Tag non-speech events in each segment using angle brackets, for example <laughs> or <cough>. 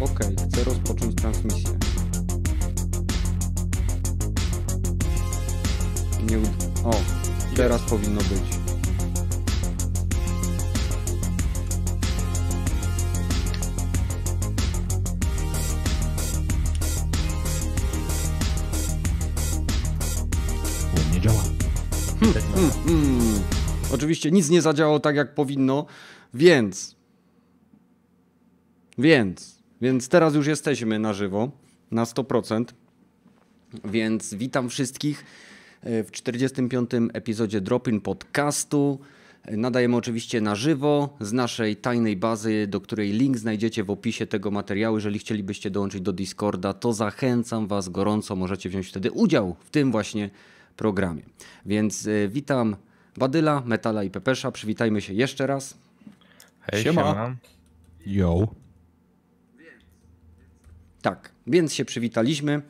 Okej, chcę rozpocząć transmisję. Nie. O, teraz powinno być. U mnie działa. Mm, mm. Oczywiście nic nie zadziałało tak, jak powinno, więc. Więc. Więc teraz już jesteśmy na żywo, na 100%. Więc witam wszystkich e, w 45. epizodzie Dropin Podcastu. Nadajemy oczywiście na żywo z naszej tajnej bazy, do której link znajdziecie w opisie tego materiału. Jeżeli chcielibyście dołączyć do Discorda, to zachęcam Was gorąco. Możecie wziąć wtedy udział w tym właśnie programie. Więc e, witam Badyla, Metala i Pepesza. Przywitajmy się jeszcze raz. Hej, Siema. siema. Yo. Tak, więc się przywitaliśmy.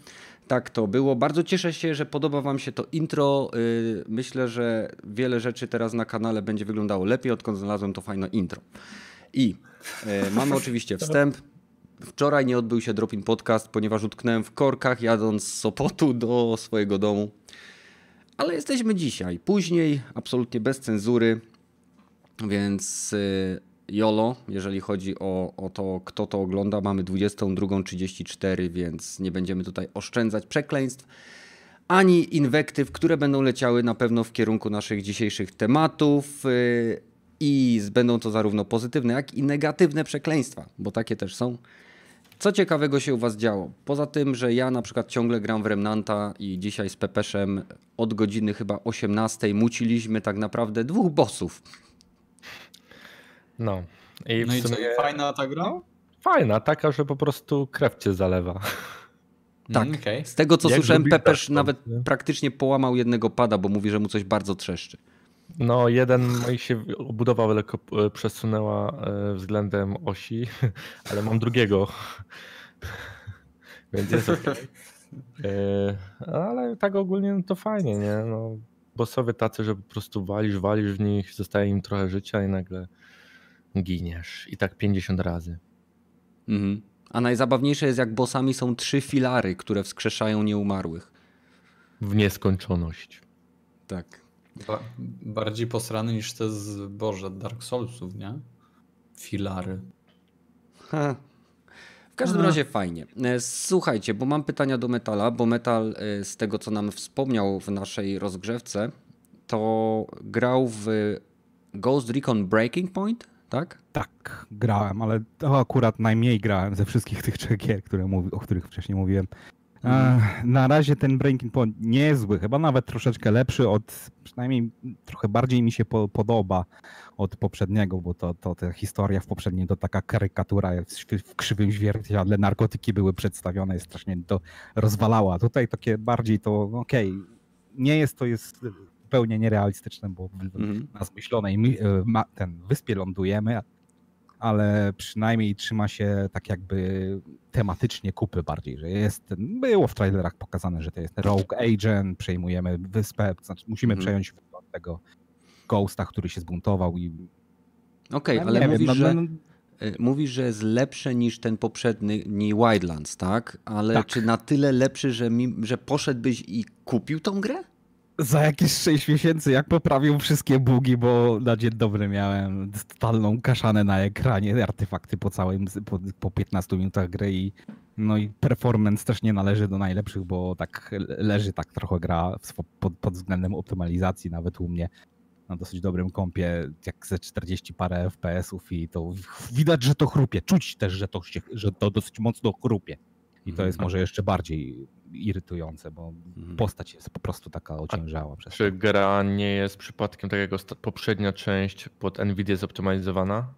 Tak to było. Bardzo cieszę się, że podoba Wam się to intro. Yy, Myślę, że wiele rzeczy teraz na kanale będzie wyglądało lepiej, odkąd znalazłem to fajne intro. I yy, mamy <laughs> oczywiście wstęp. Wczoraj nie odbył się Dropin Podcast, ponieważ utknąłem w korkach jadąc z Sopotu do swojego domu. Ale jesteśmy dzisiaj, później, absolutnie bez cenzury, więc YOLO, jeżeli chodzi o, o to, kto to ogląda, mamy 22.34, więc nie będziemy tutaj oszczędzać przekleństw ani inwektyw, które będą leciały na pewno w kierunku naszych dzisiejszych tematów y, i będą to zarówno pozytywne, jak i negatywne przekleństwa, bo takie też są. Co ciekawego się u Was działo? Poza tym, że ja na przykład ciągle gram w Remnanta i dzisiaj z Pepeszem od godziny chyba 18 muciliśmy tak naprawdę dwóch bossów. No. I No i co, sumie i fajna ta gra? fajna, taka, że po prostu krew cię zalewa. Tak. Mm, okej. Z tego co Jak słyszałem, Dark nawet nie? praktycznie połamał jednego pada, bo mówi, że mu coś bardzo trzeszczy. No, jeden moi się obudowa lekko e, przesunęła e, względem osi, <laughs> ale mam drugiego. <laughs> Więc jest okej. E, Ale tak ogólnie no to fajnie, nie? No, bossowie tacy, że po prostu walisz, walisz w nich, zostaje im trochę życia i nagle giniesz. I tak 50 razy. Mhm. A najzabawniejsze jest, jak bossami są trzy filary, które wskrzeszają nieumarłych. W nieskończoność. Tak. Ba bardziej posrany niż te z Boże Dark Soulsów, nie? Filary. Ha. W każdym Aha. razie fajnie. E, Słuchajcie, bo mam pytania do Metala, bo Metal e, z tego co nam wspomniał w naszej rozgrzewce, to grał w Ghost Recon Breaking Point, tak? Tak, grałem, ale to akurat najmniej grałem ze wszystkich tych trzech gier, które mówi, o których wcześniej mówiłem. Mhm. E, Na razie ten Breaking Point nie jest zły, chyba nawet troszeczkę lepszy od, przynajmniej trochę bardziej mi się po, podoba od poprzedniego, bo to, to ta historia w poprzedniej to taka karykatura w, w krzywym zwierciadle, narkotyki były przedstawione, strasznie to rozwalała. Tutaj takie bardziej to, okej, nie jest to jest zupełnie nierealistyczne, bo w- Mhm. na zmyślonej e, ten wyspie lądujemy, ale przynajmniej trzyma się tak jakby tematycznie kupy bardziej, że jest, było w trailerach pokazane, że to jest Rogue Agent, przejmujemy wyspę, znaczy musimy Mhm. przejąć tego Ghosta, który się zbuntował i Okej, no ale mówisz, wiem, że, no, no, e, mówisz, że jest lepsze niż ten poprzedni Wildlands, tak? Ale Tak. czy na tyle lepszy, że, mi, że poszedłbyś i kupił tą grę? Za jakieś 6 miesięcy, jak poprawił wszystkie bugi, bo na dzień dobry miałem totalną kaszanę na ekranie, artefakty po całym, po, po 15 minutach gry i no i performance też nie należy do najlepszych, bo tak leży tak trochę gra pod, pod względem optymalizacji nawet u mnie na dosyć dobrym kompie, jak ze 40 parę FPS-ów i to widać, że to chrupie, czuć też, że to, się, że to dosyć mocno chrupie. I to jest Mhm. może jeszcze bardziej irytujące, bo Mhm. postać jest po prostu taka ociężała przez Czy gra nie jest przypadkiem tak jak poprzednia część pod Nvidia zoptymalizowana?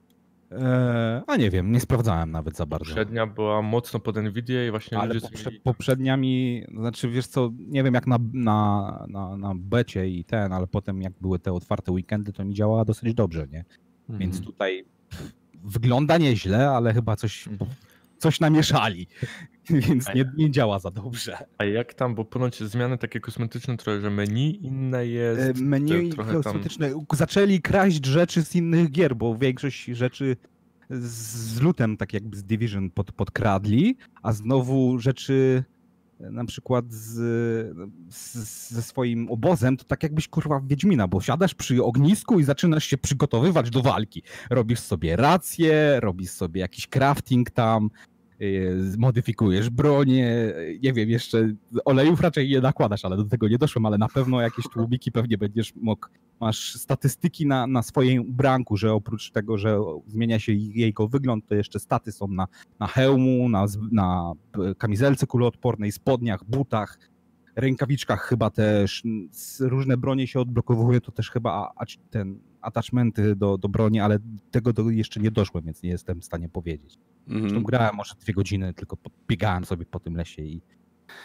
Eee, a nie wiem, nie sprawdzałem nawet za bardzo. Poprzednia była mocno pod Nvidia i właśnie Ale ludzie poprze, mieli... poprzednia mi, znaczy wiesz co, nie wiem jak na, na, na, na becie i ten, ale potem jak były te otwarte weekendy, to mi działała dosyć dobrze, nie? Mhm. Więc tutaj wygląda nieźle, ale chyba coś, Mhm. coś namieszali, <laughs> więc nie, nie działa za dobrze. A jak tam, bo ponoć zmiany takie kosmetyczne trochę, że menu inne jest. E, Menu trochę tam- kosmetyczne. Zaczęli kraść rzeczy z innych gier, bo większość rzeczy z lutem, tak jakby z Division pod, podkradli, a znowu rzeczy e, na przykład z, z, ze swoim obozem, to tak jakbyś kurwa Wiedźmina, bo siadasz przy ognisku i zaczynasz się przygotowywać do walki. Robisz sobie rację, robisz sobie jakiś crafting tam, modyfikujesz bronię, nie wiem, jeszcze olejów raczej nie nakładasz, ale do tego nie doszłem, ale na pewno jakieś tłumiki pewnie będziesz mógł, masz statystyki na, na swoim branku, że oprócz tego, że zmienia się jego wygląd, to jeszcze staty są na, na hełmu, na, na kamizelce kuloodpornej, spodniach, butach, rękawiczkach chyba też, różne bronie się odblokowują, to też chyba ten attachmenty do, do broni, ale tego do, jeszcze nie doszłem, więc nie jestem w stanie powiedzieć. Zresztą Mhm. grałem może dwie godziny, tylko biegałem sobie po tym lesie i,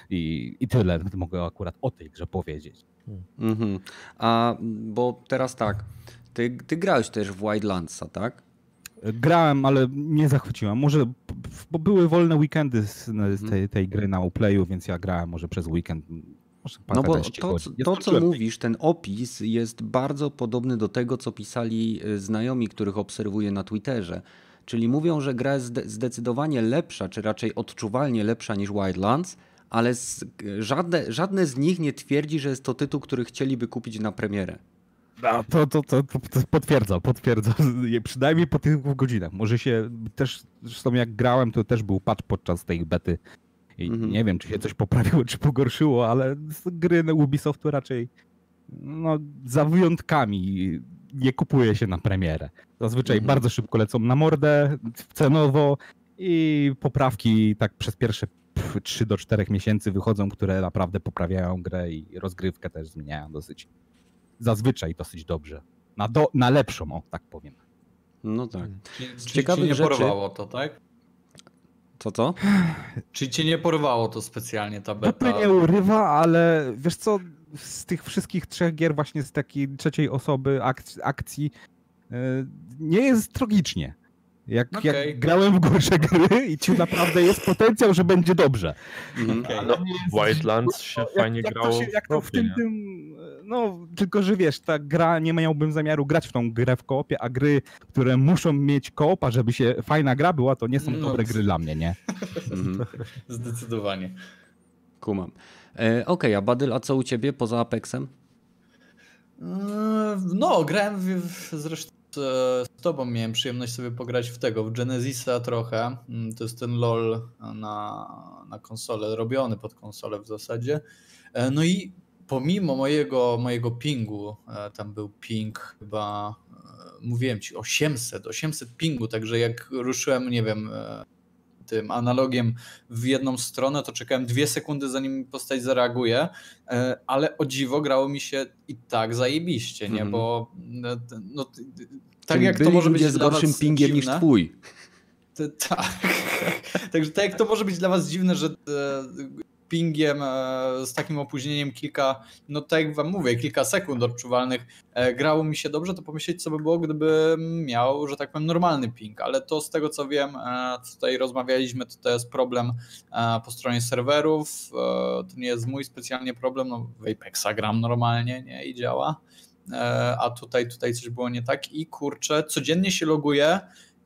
i, i tyle mogę akurat o tej grze powiedzieć. Mhm. A bo teraz tak, ty, ty grałeś też w Wildlandsa, tak? Grałem, ale nie zachwyciłem. Może, bo były wolne weekendy z, z Mhm. tej, tej gry na Uplayu, więc ja grałem może przez weekend. Może No bo 15 to, to, co tej mówisz, ten opis jest bardzo podobny do tego, co pisali y, znajomi, których obserwuję na Twitterze. Czyli mówią, że gra jest zde- zdecydowanie lepsza, czy raczej odczuwalnie lepsza niż Wildlands, ale z, żadne, żadne z nich nie twierdzi, że jest to tytuł, który chcieliby kupić na premierę. No, to, to, to, to, potwierdzam, potwierdzam. <laughs> Nie, Przynajmniej po tych dwóch godzinach. Może się też, zresztą jak grałem, to też był patch podczas tej bety. I Mhm. nie wiem, czy się coś poprawiło, <laughs> czy pogorszyło, ale gry na Ubisoftu raczej no, za wyjątkami nie kupuje się na premierę. Zazwyczaj Mhm. bardzo szybko lecą na mordę, cenowo i poprawki tak przez pierwsze 3 do 4 miesięcy wychodzą, które naprawdę poprawiają grę i rozgrywkę też zmieniają dosyć zazwyczaj dosyć dobrze. Na, do, na lepszą, o tak powiem. No tak. Czyli, czyli ciekawych cię nie rzeczy- porwało to, tak? Co, co? <sighs> Czyli cię nie porwało to specjalnie ta To beta? mnie urywa, ale wiesz co, z tych wszystkich trzech gier właśnie z takiej trzeciej osoby akcji, akcji yy, nie jest tragicznie. Jak, Okej. jak grałem w gorsze gry i ci naprawdę jest potencjał, że będzie dobrze. Mhm. Okej. No, Wildlands się fajnie jak, jak grało. To się, jak to w tym, tym, no tylko, że wiesz, ta gra, nie miałbym zamiaru grać w tą grę w koopie, a gry, które muszą mieć koopa, żeby się fajna gra była, to nie są No, dobre gry dla mnie, nie? Mhm. <laughs> Zdecydowanie. Kumam. E, Okej, a Badyl, a co u ciebie poza Apexem? Eee, No, grałem w, w, zresztą e, z tobą miałem przyjemność sobie pograć w tego, w Genesisa trochę. Mm, To jest ten LOL na, na konsolę, robiony pod konsolę w zasadzie. E, No i pomimo mojego, mojego pingu, e, tam był ping chyba, e, mówiłem ci, 800, 800 pingu, także jak ruszyłem, nie wiem, e, tym analogiem w jedną stronę, to czekałem dwie sekundy, zanim postać zareaguje, e, ale o dziwo grało mi się i tak zajebiście, nie? Mhm. Bo no, no, tak Czyli jak to może być z gorszym pingiem dziwne, niż twój. tak. <laughs> Także tak jak to może być dla was dziwne, że e, pingiem e, z takim opóźnieniem kilka, no tak jak wam mówię, kilka sekund odczuwalnych. E, grało mi się dobrze, to pomyśleć co by było, gdybym miał, że tak powiem, normalny ping, ale to z tego co wiem, e, tutaj rozmawialiśmy, to to jest problem po stronie serwerów, to nie jest mój specjalnie problem, no w Apexa gram normalnie, nie, i działa, a tutaj, tutaj coś było nie tak. I kurczę, codziennie się loguję,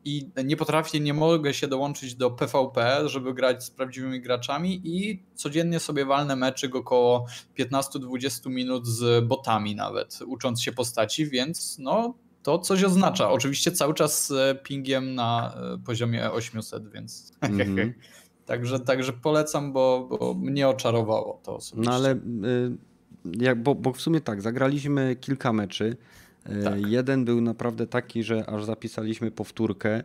i nie potrafię, nie mogę się dołączyć do PvP, żeby grać z prawdziwymi graczami i codziennie sobie walnę meczyk około 15-20 minut z botami nawet, ucząc się postaci, więc no to coś oznacza. Oczywiście cały czas z pingiem na e, poziomie 800, więc Mhm. <laughs> także, także polecam, bo, bo mnie oczarowało to osobiście. No ale y, jak, bo, bo w sumie tak, zagraliśmy kilka meczy. Y, Tak. Jeden był naprawdę taki, że aż zapisaliśmy powtórkę, y,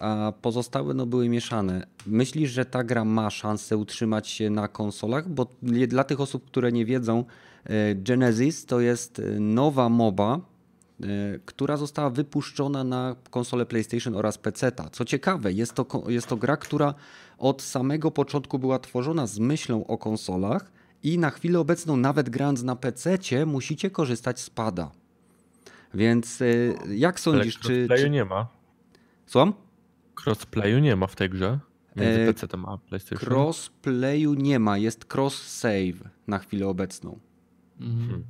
a pozostałe no, były mieszane. Myślisz, że ta gra ma szansę utrzymać się na konsolach? Bo dla tych osób, które nie wiedzą, y, Genesis to jest nowa MOBA, która została wypuszczona na konsolę PlayStation oraz PC. Co ciekawe, jest to, jest to gra, która od samego początku była tworzona z myślą o konsolach i na chwilę obecną, nawet grając na PC, musicie korzystać z pada. Więc y, jak Ale sądzisz, czy. crossplayu czy... nie ma. Słucham? Crossplayu nie ma w tej grze. Między E, PC a PlayStation. Crossplayu nie ma, jest cross save na chwilę obecną. Mhm. Hmm.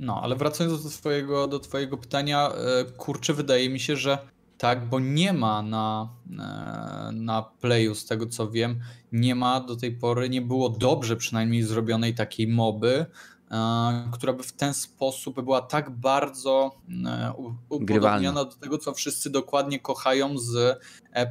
No, ale wracając do twojego, do twojego pytania, e, kurczę, wydaje mi się, że tak, bo nie ma na, e, na Playu, z tego co wiem, nie ma do tej pory, nie było dobrze przynajmniej zrobionej takiej moby, która by w ten sposób była tak bardzo e, upodobniona do tego, co wszyscy dokładnie kochają z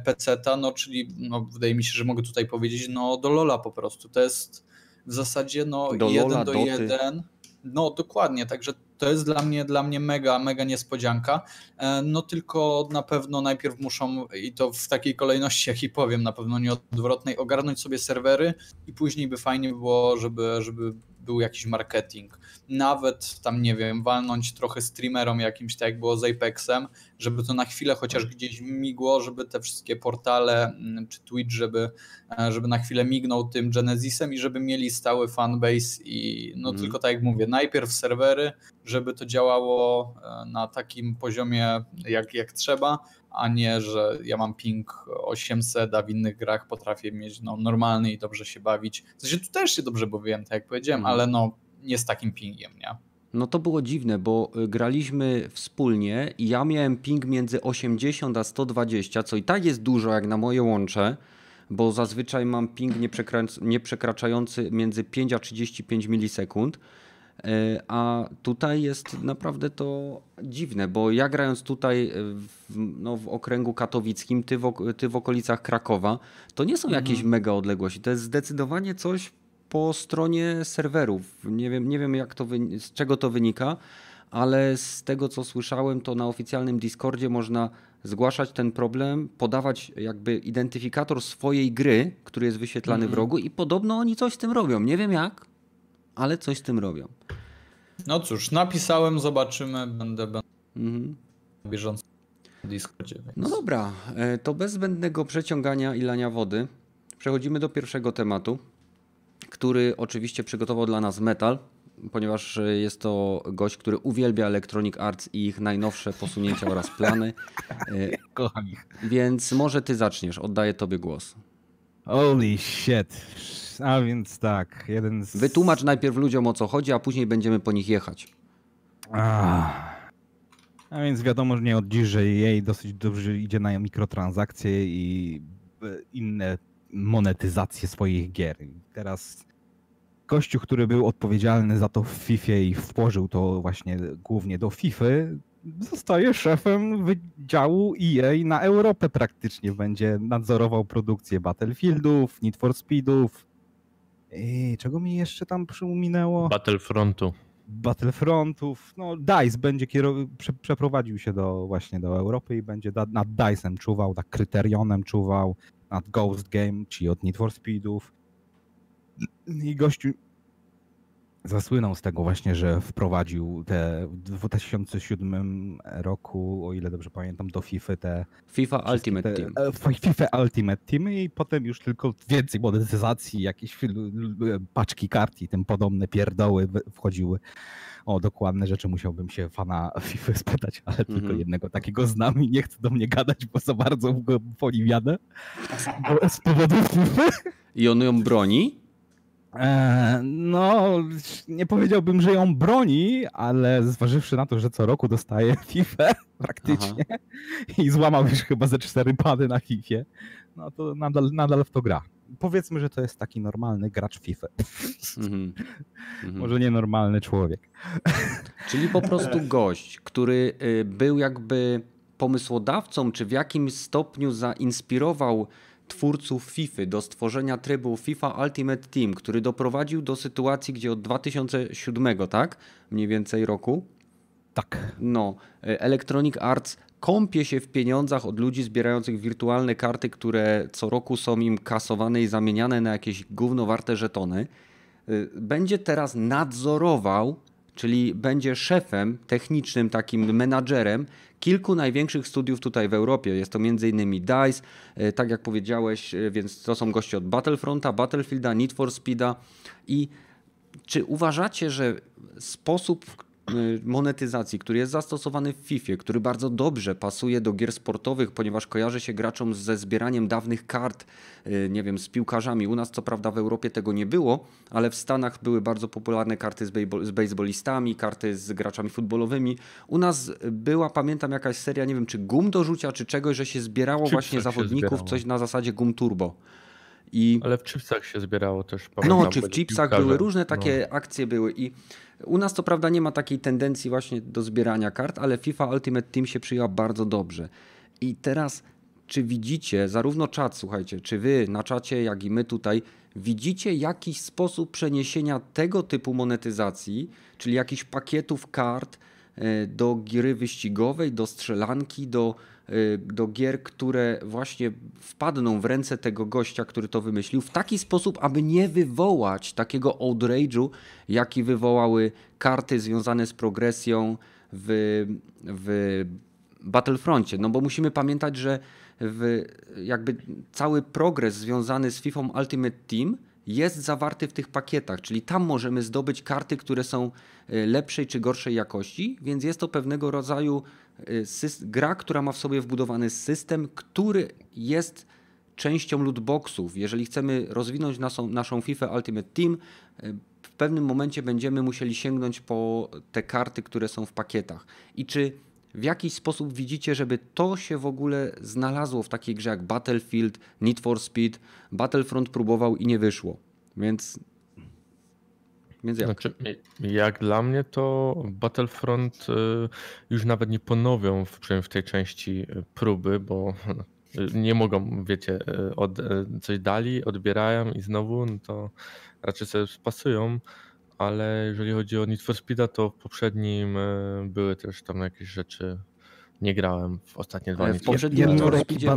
PC-ta, no czyli no, wydaje mi się, że mogę tutaj powiedzieć, no do Lola po prostu. To jest w zasadzie no do jeden Lola, do doty. jeden. No dokładnie, także to jest dla mnie, dla mnie mega, mega niespodzianka. E, no tylko na pewno najpierw muszą, i to w takiej kolejności, jak i powiem, na pewno nieodwrotnej, ogarnąć sobie serwery i później by fajnie było, żeby, żeby był jakiś marketing. Nawet tam, nie wiem, walnąć trochę streamerom jakimś, tak jak było z Apexem, żeby to na chwilę chociaż gdzieś migło, żeby te wszystkie portale mm, czy Twitch, żeby, e, żeby na chwilę mignął tym Genesisem i żeby mieli stały fanbase i no mm. tylko tak jak mówię, najpierw serwery, żeby to działało e, na takim poziomie jak, jak trzeba, a nie, że ja mam ping 800, a w innych grach potrafię mieć no, normalny i dobrze się bawić. W sensie tu też się dobrze bawiłem, tak jak powiedziałem, mm. ale no nie z takim pingiem, nie? No to było dziwne, bo y, graliśmy wspólnie i ja miałem ping między 80 a 120, co i tak jest dużo jak na moje łącze, bo zazwyczaj mam ping nieprzekraczający między 5 a 35 milisekund. E, a tutaj jest naprawdę to dziwne, bo ja grając tutaj w, no, w okręgu katowickim, ty w, ty w okolicach Krakowa, to nie są mhm. jakieś mega odległości. To jest zdecydowanie coś po stronie serwerów. Nie wiem, nie wiem jak to, z czego to wynika, ale z tego co słyszałem, to na oficjalnym Discordzie można zgłaszać ten problem, podawać jakby identyfikator swojej gry, który jest wyświetlany w mhm. rogu i podobno oni coś z tym robią. Nie wiem jak, ale coś z tym robią. No cóż, napisałem, zobaczymy, będę, będę mhm. bieżąco na Discordzie. Więc... No dobra, e, to bez zbędnego przeciągania i lania wody przechodzimy do pierwszego tematu, który oczywiście przygotował dla nas Metal, ponieważ jest to gość, który uwielbia Electronic Arts i ich najnowsze posunięcia oraz <laughs> plany. E, Kocham ich. Więc może ty zaczniesz, oddaję tobie głos. Holy shit. A więc tak, jeden z... Wytłumacz najpierw ludziom o co chodzi, a później będziemy po nich jechać. A, a więc wiadomo, że nie od dziś, że jej dosyć dobrze idzie na mikrotransakcje i e, inne monetyzacje swoich gier. Teraz gościu, który był odpowiedzialny za to w FIFA i włożył to właśnie głównie do FIFA, zostaje szefem wydziału EA na Europę praktycznie. Będzie nadzorował produkcję Battlefieldów, Need for Speedów, Ej, czego mi jeszcze tam przyminęło? Battlefrontu. Battlefrontów. No, DICE będzie kierow... Prze przeprowadził się do, właśnie do Europy i będzie nad DICE'em czuwał, tak Kryterionem czuwał, nad Ghost Game, czyli od Need for Speedów. I gościu zasłynął z tego właśnie, że wprowadził te w 2007 roku, o ile dobrze pamiętam, do FIFA te... FIFA Ultimate te, Team. E, FIFA Ultimate Team i potem już tylko więcej monetyzacji, jakieś paczki kart i tym podobne pierdoły wchodziły. O dokładne rzeczy musiałbym się fana FIFA spytać, ale mm -hmm. tylko mhm. jednego takiego znam i nie chcę do mnie gadać, bo za bardzo go poliwiadę. <laughs> Z powodu FIFA. I on ją broni? E, no, nie powiedziałbym, że ją broni, ale zważywszy na to, że co roku dostaje <laughs> FIFA praktycznie Aha. i złamał już chyba ze cztery pady na FIFA, no to nadal, nadal w to gra. Powiedzmy, że to jest taki normalny gracz FIFA. Mm <laughs> -hmm. Może nie normalny człowiek. Czyli po prostu <laughs> gość, który y, był jakby pomysłodawcą, czy w jakimś stopniu zainspirował twórców FIFA do stworzenia trybu FIFA Ultimate Team, który doprowadził do sytuacji, gdzie od 2007, tak? Mniej więcej roku. Tak. No, e, Electronic Arts kąpie się w pieniądzach od ludzi zbierających wirtualne karty, które co roku są im kasowane i zamieniane na jakieś gównowarte żetony. E, będzie teraz nadzorował czyli będzie szefem technicznym, takim menadżerem kilku największych studiów tutaj w Europie. Jest to m.in. DICE, e, tak jak powiedziałeś, e, więc to są goście od Battlefronta, Battlefielda, Need for Speeda i czy uważacie, że sposób, monetyzacji, który jest zastosowany w FIFA, który bardzo dobrze pasuje do gier sportowych, ponieważ kojarzy się graczom ze zbieraniem dawnych kart, y, nie wiem, z piłkarzami. U nas co prawda w Europie tego nie było, ale w Stanach były bardzo popularne karty z, bejbol, z baseballistami, karty z graczami futbolowymi. U nas była, pamiętam, jakaś seria, nie wiem, czy gum do rzucia, czy czegoś, że się zbierało Chipsach właśnie zawodników, zbierało. coś na zasadzie gum turbo. I Ale w chipsach się zbierało też. no, pamiętam, czy w chipsach były różne No. takie akcje były i u nas to prawda nie ma takiej tendencji właśnie do zbierania kart, ale FIFA Ultimate Team się przyjęła bardzo dobrze. I teraz czy widzicie, zarówno czat, słuchajcie, czy wy na czacie, jak i my tutaj, widzicie jakiś sposób przeniesienia tego typu monetyzacji, czyli jakichś pakietów kart e, do gry wyścigowej, do strzelanki, do, do gier, które właśnie wpadną w ręce tego gościa, który to wymyślił, w taki sposób, aby nie wywołać takiego outrage'u, jaki wywołały karty związane z progresją w, w Battlefroncie. No bo musimy pamiętać, że jakby cały progres związany z FIFA Ultimate Team jest zawarty w tych pakietach, czyli tam możemy zdobyć karty, które są e, lepszej czy gorszej jakości, więc jest to pewnego rodzaju gra, która ma w sobie wbudowany system, który jest częścią lootboxów. Jeżeli chcemy rozwinąć naszą, naszą FIFA Ultimate Team, e, w pewnym momencie będziemy musieli sięgnąć po te karty, które są w pakietach. I czy w jakiś sposób widzicie, żeby to się w ogóle znalazło w takiej grze jak Battlefield, Need for Speed, Battlefront próbował i nie wyszło. Więc. Więc jak? Znaczy, jak dla mnie to Battlefront y, już nawet nie ponowią w, w tej części y, próby, bo y, nie mogą, wiecie, od, coś dali, odbierają i znowu, no to raczej sobie spasują, ale jeżeli chodzi o Need for to w poprzednim były też tam jakieś rzeczy, nie grałem w ostatnie dwa E, W poprzednim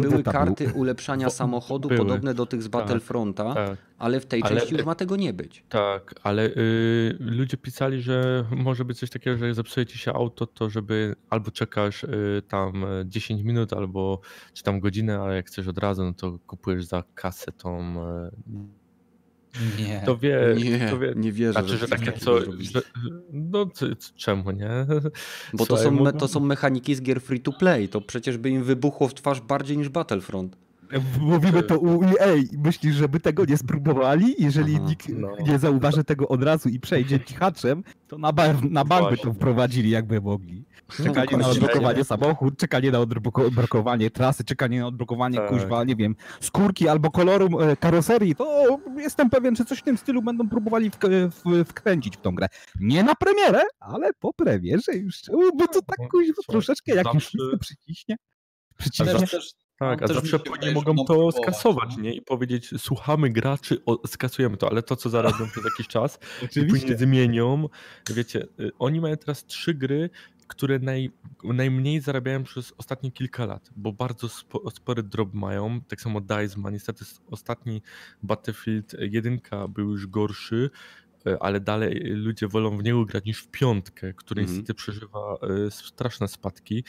były był. karty ulepszania Bo- samochodu były. podobne do tych z Battlefronta, Tak. ale w tej Ale- części już ma tego nie być. Tak, ale y, ludzie pisali, że może być coś takiego, że jak zepsuje ci się auto, to żeby albo czekasz y, tam y, 10 minut, albo czy tam godzinę, ale jak chcesz od razu, no to kupujesz za kasę tą. Y, Nie. to wie, Nie, to wie. nie wierzę. Znaczy, że coś takie co. Że, no czemu nie? Bo to są, me, to są mechaniki z gier free to play. To przecież by im wybuchło w twarz bardziej niż Battlefront. Mówimy to u EA. Myślisz, żeby tego nie spróbowali? Jeżeli Aha, nikt no. nie zauważy tego od razu i przejdzie <laughs> cichaczem, to na, bar, na bank by to wprowadzili, jakby mogli. Czekanie na odblokowanie samochód, czekanie na odblo- odblokowanie trasy, czekanie na odblokowanie Tak. kuźwa, nie wiem, skórki albo koloru e, karoserii, to jestem pewien, że coś w tym stylu będą próbowali wk- w, wkręcić w tą grę. Nie na premierę, ale po premierze już. Bo to tak kuźwa troszeczkę jak już Zawsze- przyciśnie. Przyciśnie. zawsze- Tak, No, a zawsze później mogą to skasować, no. nie? I powiedzieć, słuchamy graczy, o, skasujemy to, ale to, co zarobią przez jakiś czas, i później zmienią. Wiecie, y, oni mają teraz trzy gry, które naj, najmniej zarabiają przez ostatnie kilka lat, bo bardzo spo, spory drop mają. Tak samo DICE ma. Niestety ostatni Battlefield 1 był już gorszy, y, ale dalej ludzie wolą w niego grać niż w piątkę, który Mhm. niestety przeżywa y, straszne spadki.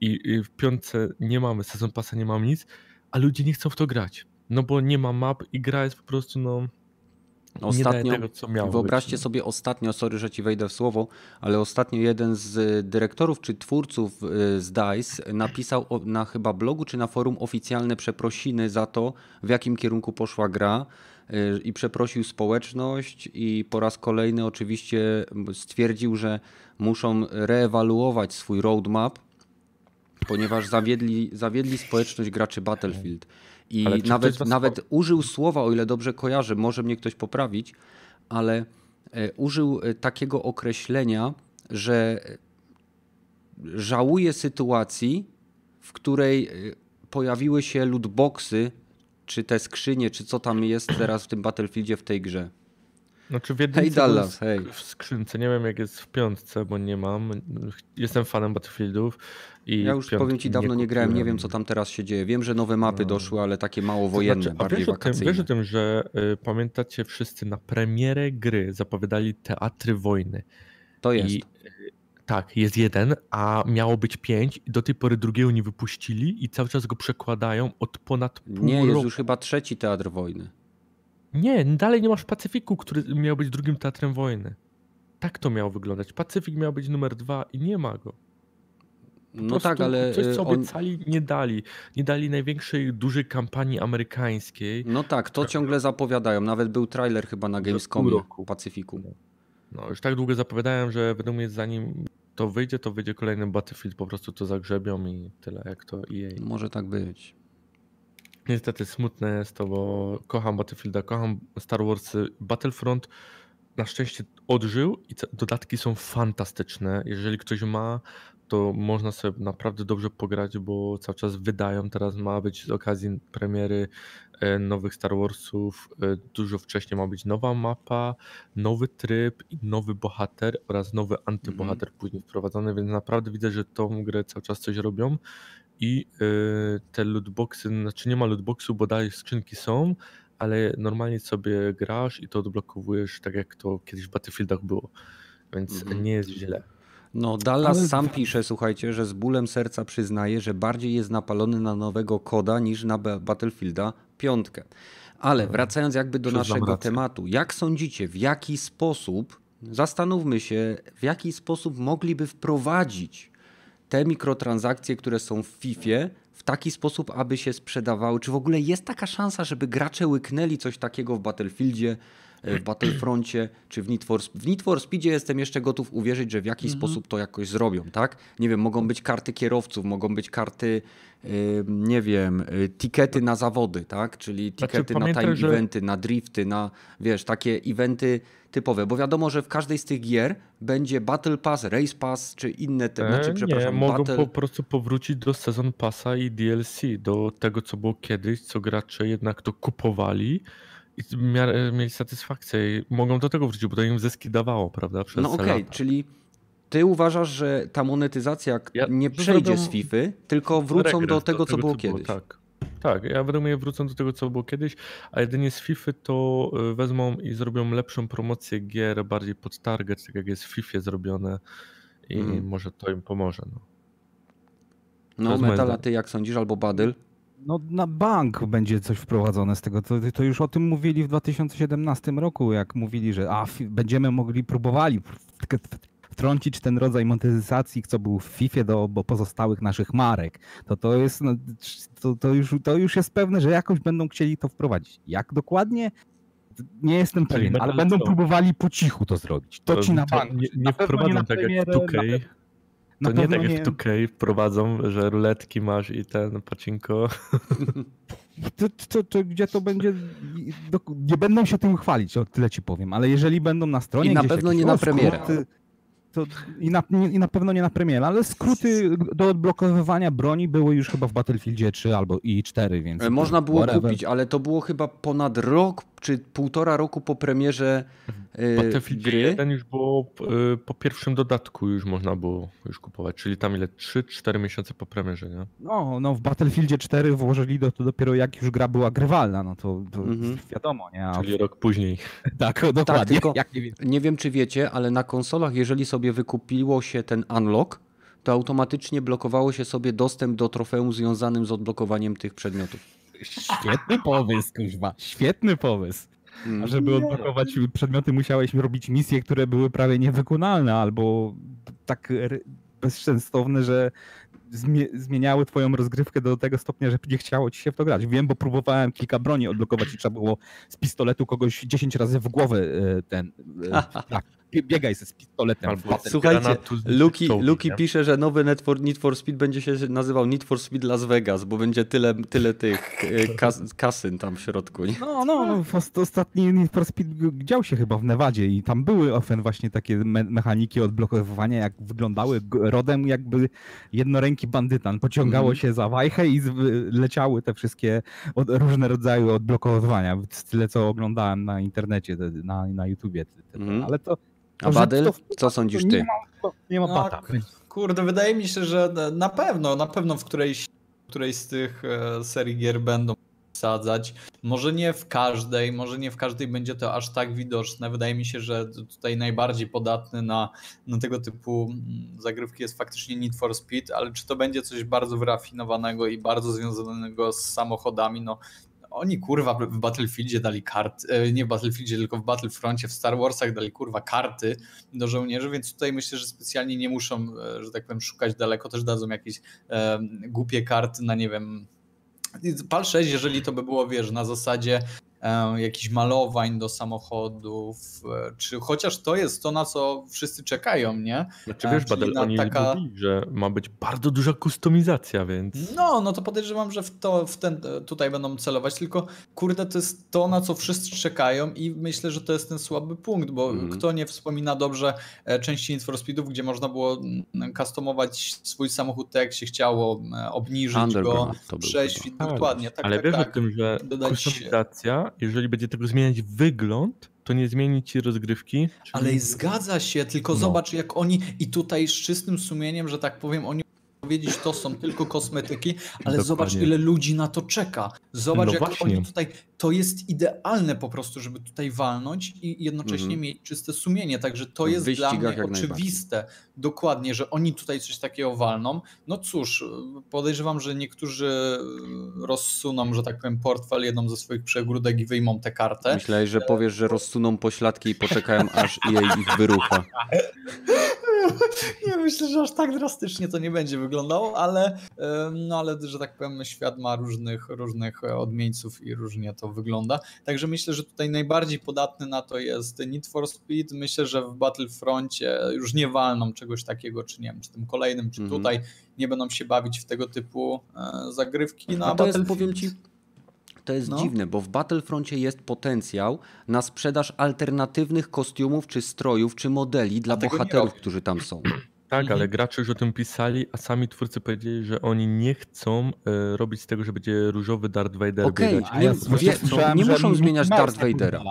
I i w piątce nie mamy sezon pasa, nie mamy nic, a ludzie nie chcą w to grać. No bo nie ma map i gra jest po prostu no. Ostatnio, tego, wyobraźcie być. no. sobie ostatnio, sorry, że ci wejdę w słowo, ale ostatnio jeden z dyrektorów czy twórców y, z DICE napisał na chyba blogu czy na forum oficjalne przeprosiny za to, w jakim kierunku poszła gra y, i przeprosił społeczność i po raz kolejny oczywiście stwierdził, że muszą reewaluować swój roadmap, ponieważ zawiedli, zawiedli społeczność graczy Battlefield. I nawet, nawet użył słowa, o ile dobrze kojarzę, może mnie ktoś poprawić, ale e, użył e, takiego określenia, że e, żałuje sytuacji, w której pojawiły się lootboxy, czy te skrzynie, czy co tam jest teraz w tym Battlefieldzie w tej grze. Znaczy w jedynce Dallas, hej. w skrzynce, nie wiem jak jest w piątce, bo nie mam. Jestem fanem Battlefieldów i Ja już powiem ci, dawno nie grałem, nie wiem co tam teraz się dzieje. Wiem, że nowe mapy No. doszły, ale takie mało To wojenne, znaczy, a bardziej wiesz o, tym, wakacyjne. wiesz o tym, że y, pamiętacie wszyscy na premierę gry zapowiadali teatry wojny. To jest. I, y, tak, jest jeden, a miało być pięć i do tej pory drugiego nie wypuścili i cały czas go przekładają od ponad pół Nie, jest roku. już chyba trzeci teatr wojny. Nie, dalej nie masz Pacyfiku, który miał być drugim teatrem wojny. tak to miało wyglądać. Pacyfik miał być numer dwa i nie ma go. Po No tak, ale Coś, co on, obiecali, nie dali. Nie dali największej, dużej kampanii amerykańskiej. no tak, to ciągle zapowiadają. Nawet był trailer chyba na Gamescomie roku. Pacyfiku. No, już tak długo zapowiadałem, że według mnie zanim to wyjdzie, to wyjdzie kolejny Battlefield, po prostu to zagrzebią i tyle, jak to EA. Może tak być. Niestety smutne jest to, bo kocham Battlefielda, kocham Star Warsy. Battlefront na szczęście odżył i dodatki są fantastyczne. Jeżeli ktoś ma, to można sobie naprawdę dobrze pograć, bo cały czas wydają. Teraz ma być z okazji premiery e, nowych Star Warsów. e, Dużo wcześniej ma być nowa mapa, nowy tryb, i nowy bohater oraz nowy antybohater później wprowadzony, więc naprawdę widzę, że tą grę cały czas coś robią. I y, te lootboxy, znaczy nie ma lootboxu, bo dalej skrzynki są, ale normalnie sobie grasz i to odblokowujesz tak jak to kiedyś w Battlefieldach było. Więc Mhm. nie jest źle. No, Dallas Ale- sam pisze, słuchajcie, że z bólem serca przyznaje, że bardziej jest napalony na nowego koda niż na Ba- Battlefielda piątkę. Ale wracając jakby do Przyznam naszego rację. tematu, jak sądzicie, w jaki sposób, zastanówmy się, w jaki sposób mogliby wprowadzić te mikrotransakcje, które są w FIFA, w taki sposób, aby się sprzedawały? Czy w ogóle jest taka szansa, żeby gracze łyknęli coś takiego w Battlefieldzie, w Battlefroncie, czy w Need for? W Need for Speedzie jestem jeszcze gotów uwierzyć, że w jakiś sposób to jakoś zrobią, tak? Nie wiem, mogą być karty kierowców, mogą być karty, e, nie wiem, e, tikety na zawody, tak? Czyli Znaczy, tikety na pamiętaj, time że- eventy, na drifty, na, wiesz, takie eventy typowe, bo wiadomo, że w każdej z tych gier będzie Battle Pass, Race Pass, czy inne, te, znaczy, E, przepraszam, nie, mogą Battle... po prostu powrócić do sezon passa i DLC, do tego co było kiedyś, co gracze jednak to kupowali i miarę mieli satysfakcję. I mogą do tego wrócić, bo to im zyski dawało, prawda? Przez No okej, lata. czyli ty uważasz, że ta monetyzacja Ja- nie przejdzie z FIFA, tylko wrócą do regres tego, co było kiedyś. Tak. Tak, ja według mnie wrócą do tego, co było kiedyś, a jedynie z FIFA to y, wezmą i zrobią lepszą promocję gier, bardziej pod target, tak jak jest w FIFA zrobione i Mhm. może to im pomoże. No. No jest moje Metal, a zdanie. ty jak sądzisz, albo Badyl? No na bank będzie coś wprowadzone z tego. To, to już o tym mówili w 2017 roku, jak mówili, że a, będziemy mogli, próbowali wtrącić ten rodzaj monetyzacji, co był w FIFA do pozostałych naszych marek. To to jest, no, to, to, już, to już jest pewne, że jakoś będą chcieli to wprowadzić. Jak dokładnie? Nie jestem pewien, ale będą próbowali po cichu to zrobić. To ci na bank. Nie, nie wprowadzą tak jak w premierę, 2K. Na To nie tak jak w 2K wprowadzą, że ruletki masz i ten pacinko. to, to, to, gdzie to będzie. Nie będą się tym chwalić, o tyle ci powiem, ale jeżeli będą na stronie. I na pewno jakieś, nie na premierę. skróty, To i, na, nie, I na pewno nie na premierę, ale skróty do odblokowywania broni były już chyba w Battlefieldzie 3 albo i 4, więc. E, Można było whatever. kupić, ale to było chyba ponad rok czy półtora roku po premierze Battlefield gry. 1 już było y, po pierwszym dodatku już można było już kupować, czyli tam ile? 3-4 miesiące po premierze, nie? No, no, w Battlefieldzie 4 włożyli do, to dopiero jak już gra była grywalna, no to, to Mhm. wiadomo, nie? A, Czyli rok później. <laughs> tak, dokładnie. tylko- jak nie wiem. Nie wiem, czy wiecie, ale na konsolach, jeżeli sobie wykupiło się ten unlock, to automatycznie blokowało się sobie dostęp do trofeum związanym z odblokowaniem tych przedmiotów. Świetny pomysł, kuźwa. Świetny pomysł. Mm. A żeby odblokować przedmioty, musiałeś robić misje, które były prawie niewykonalne albo tak bezsensowne, że zmie- zmieniały twoją rozgrywkę do tego stopnia, że nie chciało ci się w to grać. Wiem, bo próbowałem kilka broni odblokować i trzeba było z pistoletu kogoś 10 razy w głowę e, ten... e, <laughs> tak, biegaj ze z pistoletem. Albo. Słuchajcie, Luki, Luki pisze, że nowy Need for, Need for Speed będzie się nazywał Need for Speed Las Vegas, bo będzie tyle, tyle tych e, kas, kasyn tam w środku. Nie? No, no, no ostatni Need for Speed dział się chyba w Nevadzie i tam były ofen właśnie takie me mechaniki odblokowywania, jak wyglądały rodem jakby jednoręki bandytan. Pociągało Mhm. się za wajchę i leciały te wszystkie od, różne rodzaje odblokowywania. Tyle, co oglądałem na internecie, te- na, na YouTubie. te- te- Mhm. Ale to, A Badyl, co sądzisz ty? Nie ma, nie ma No, bata. Kurde, wydaje mi się, że na pewno, na pewno w którejś, którejś z tych e, serii gier będą wsadzać. Może nie w każdej, może nie w każdej będzie to aż tak widoczne. Wydaje mi się, że tutaj najbardziej podatny na, na tego typu mm, zagrywki jest faktycznie Need for Speed, ale czy to będzie coś bardzo wyrafinowanego i bardzo związanego z samochodami, no oni kurwa w Battlefieldzie dali karty, e, nie w Battlefieldzie, tylko w Battlefroncie, w Star Warsach dali kurwa karty do żołnierzy, więc tutaj myślę, że specjalnie nie muszą, e, że tak powiem, szukać daleko, też dadzą jakieś e, głupie karty na nie wiem. PAL 6, jeżeli to by było, wiesz, na zasadzie jakichś malowań do samochodów, e, czy chociaż to jest to, na co wszyscy czekają, nie? Znaczy wiesz, Badel, oni taka... mówili, że ma być bardzo duża kustomizacja, więc... No, no to podejrzewam, że w to w ten, tutaj będą celować, tylko kurde, to jest to, na co wszyscy czekają i myślę, że to jest ten słaby punkt, bo mm. kto nie wspomina dobrze e, części Need for Speedów, gdzie można było customować swój samochód tak jak się chciało, obniżyć go, przejść, dokładnie. Tak, Ale tak, wiesz tak. o tym, że dodać... kustomizacja jeżeli będzie tylko zmieniać wygląd, to nie zmieni ci rozgrywki. Ale zgadza się, tylko no. zobacz jak oni i tutaj z czystym sumieniem, że tak powiem, oni powiedzieć, to są tylko kosmetyki, ale Dokładnie. zobacz, ile ludzi na to czeka. Zobacz, no jak właśnie. oni tutaj. To jest idealne po prostu, żeby tutaj walnąć i jednocześnie mm. mieć czyste sumienie. Także to jest dla mnie oczywiste. Dokładnie, że oni tutaj coś takiego walną. No cóż, podejrzewam, że niektórzy rozsuną, że tak powiem, portfel jedną ze swoich przegródek i wyjmą tę kartę. Myślałeś, że powiesz, że rozsuną pośladki i poczekają, aż jej ich wyrucha. <laughs> nie myślę, że aż tak drastycznie to nie będzie ale, no ale że tak powiem, świat ma różnych, różnych odmieńców i różnie to wygląda. Także myślę, że tutaj najbardziej podatny na to jest Need for Speed. Myślę, że w Battlefroncie już nie walną czegoś takiego, czy nie wiem, czy tym kolejnym, czy mhm. tutaj nie będą się bawić w tego typu e, zagrywki. No, a to jest, powiem ci, to jest no. dziwne, bo w Battlefroncie jest potencjał na sprzedaż alternatywnych kostiumów, czy strojów, czy modeli dla bohaterów, którzy tam są. Tak, mhm. ale gracze już o tym pisali, a sami twórcy powiedzieli, że oni nie chcą e, robić z tego, że będzie różowy Darth Vader. Okej, okay, nie, ja nie muszą zmieniać Darth Vadera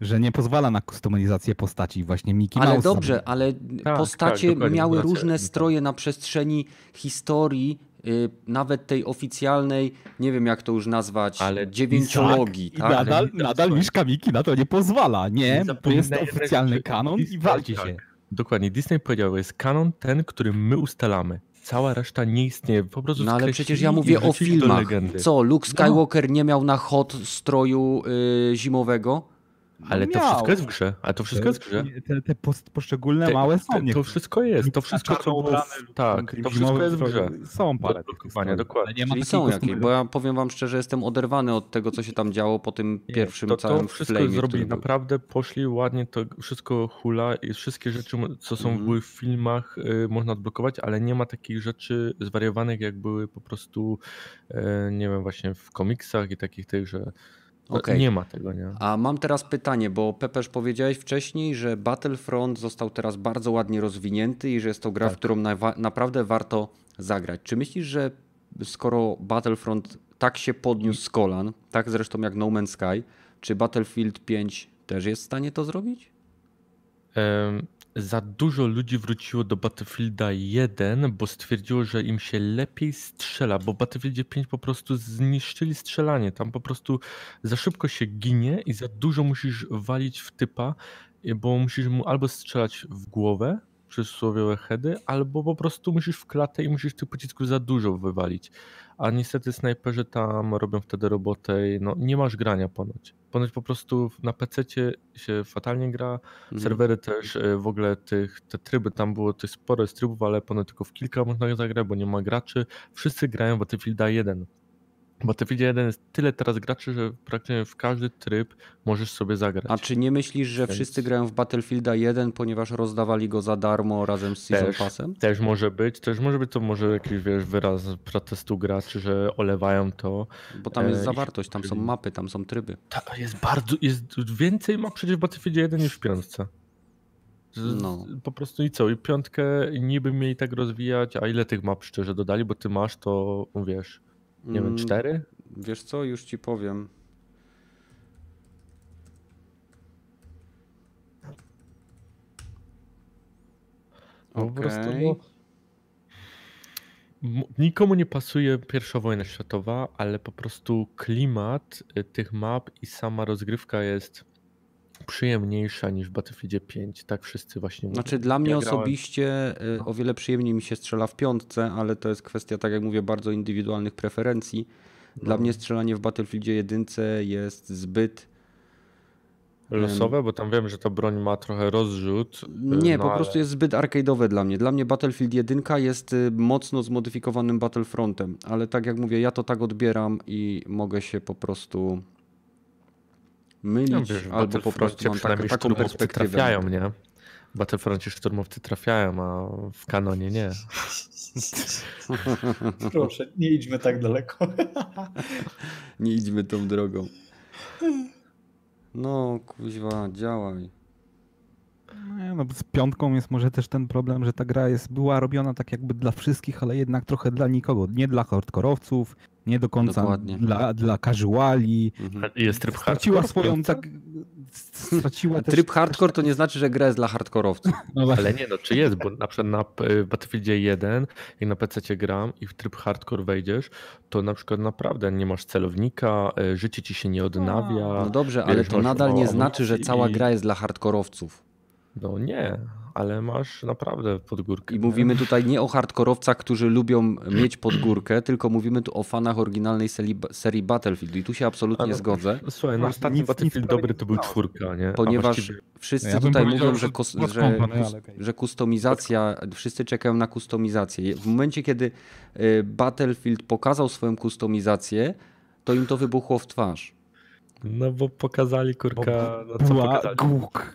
że nie pozwala na kustomizację postaci właśnie Mickey Ale dobrze, ale tak, postacie tak, miały różne stroje na przestrzeni historii Y, nawet tej oficjalnej, nie wiem jak to już nazwać, ale dziewięciologii. Tak, tak? Nadal, nadal Miszka Miki na to nie pozwala. Nie, to jest oficjalny kanon i walczy się. Dokładnie, Disney powiedział, jest kanon ten, który my ustalamy. Cała reszta nie istnieje, po prostu No ale przecież ja mówię o filmach. Co, Luke no. Skywalker no. nie miał na hot stroju yy, zimowego? Ale to wszystko jest w grze. Ale to wszystko jest w grze. Te, te poszczególne te, małe są. Te, to wszystko jest. To wszystko, co było w... Tak, to wszystko jest w grze. Są parę. Dokładnie, dokładnie. Nie Czyli są jakieś, bo ja powiem wam szczerze, jestem oderwany od tego, co się tam działo po tym nie, pierwszym to, całym To wszystko zrobili. Naprawdę poszli ładnie, to wszystko hula i wszystkie rzeczy, co są mm. były w filmach, y, można odblokować, ale nie ma takich rzeczy zwariowanych, jak były po prostu, y, nie wiem, właśnie w komiksach i takich tych, że Okay. Nie ma tego, nie? A mam teraz pytanie, bo Pepeż powiedziałeś wcześniej, że Battlefront został teraz bardzo ładnie rozwinięty i że jest to gra, tak. w którą na naprawdę warto zagrać. Czy myślisz, że skoro Battlefront tak się podniósł z kolan, tak zresztą jak No Man's Sky, czy Battlefield 5 też jest w stanie to zrobić? Um, za dużo ludzi wróciło do Battlefielda 1, bo stwierdziło, że im się lepiej strzela, bo Battlefieldzie 5 po prostu zniszczyli strzelanie. Tam po prostu za szybko się ginie i za dużo musisz walić w typa, bo musisz mu albo strzelać w głowę, przysłowiowe heady, albo po prostu musisz w klatę i musisz tych pocisków za dużo wywalić. A niestety snajperzy tam robią wtedy robotę i no, nie masz grania ponoć. Ponoć po prostu na PC się fatalnie gra, mhm. serwery też e, w ogóle tych, te tryby, tam było tych sporo z trybów, ale ponoć tylko w kilka można zagrać, bo nie ma graczy. Wszyscy grają w Battlefielda 1. W Battlefield 1 jest tyle teraz graczy, że praktycznie w każdy tryb możesz sobie zagrać. A czy nie myślisz, że Więc... wszyscy grają w Battlefielda 1, ponieważ rozdawali go za darmo razem z Season też, Passem? Też może być, też może być to może jakiś wiesz, wyraz protestu graczy, że olewają to. Bo tam jest e, zawartość, tam są mapy, tam są tryby. Tak, jest bardzo, jest więcej map przecież w Battlefieldzie 1 niż w piątce. No. Po prostu i co? I piątkę niby mieli tak rozwijać, a ile tych map szczerze dodali, bo ty masz to, wiesz, nie wiem, mm, cztery? Wiesz co, już ci powiem. Po okay. prostu no, nikomu nie pasuje pierwsza wojna światowa, ale po prostu klimat y, tych map i sama rozgrywka jest przyjemniejsza niż w Battlefieldzie 5, tak wszyscy właśnie mówią. Znaczy dla mnie ja osobiście grałem... o wiele przyjemniej mi się strzela w piątce, ale to jest kwestia, tak jak mówię, bardzo indywidualnych preferencji. Dla No. mnie strzelanie w Battlefieldzie 1 jest zbyt Losowe, bo tam wiem, że ta broń ma trochę rozrzut. y, Nie, no po ale- prostu jest zbyt arcade'owe dla mnie. Dla mnie Battlefield 1 jest y, mocno zmodyfikowanym Battlefrontem, ale tak jak mówię, ja to tak odbieram i mogę się po prostu mylić, No, wiesz, w albo po prostu mam tak, przynajmniej taką szturmowcy perspektywę. trafiają, nie? W Battlefroncie szturmowcy trafiają, a w kanonie nie. <laughs> Proszę, nie idźmy tak daleko. <laughs> Nie idźmy tą drogą. No, kuźwa, działaj. Nie, no, z piątką jest może też ten problem, że ta gra jest, była robiona tak jakby dla wszystkich, ale jednak trochę dla nikogo. Nie dla hardkorowców, nie do końca Dokładnie. dla, dla casuali. Mhm. I Jest tryb Straciła hardcore, swoją tak... Straciła <laughs> też... Tryb hardcore to nie znaczy, że gra jest dla hardkorowców. <laughs> No. Ale nie, no czy jest, bo na przykład na p- Battlefieldzie 1, jak na PC gram i w tryb hardcore wejdziesz, to na przykład naprawdę nie masz celownika, y, życie ci się nie odnawia. No dobrze, ale wiesz, to nadal nie znaczy, że cała i- gra jest dla hardkorowców. No nie, ale masz naprawdę podgórkę. I nie? mówimy tutaj nie o hardkorowcach, którzy lubią mieć podgórkę, tylko mówimy tu o fanach oryginalnej serii, serii Battlefield. I tu się absolutnie no, zgodzę, Słuchaj, no Właśnie, ostatni nic- Battlefield nic dobry to był czwórka, nie? Ponieważ właściwie- wszyscy Ja bym tutaj mówią, że, że kos, że, ale okej. że kustomizacja, wszyscy czekają na kustomizację. W momencie, kiedy y, Battlefield pokazał swoją kustomizację, to im to wybuchło w twarz. No bo pokazali kurka, no co Była pokazali? głuk.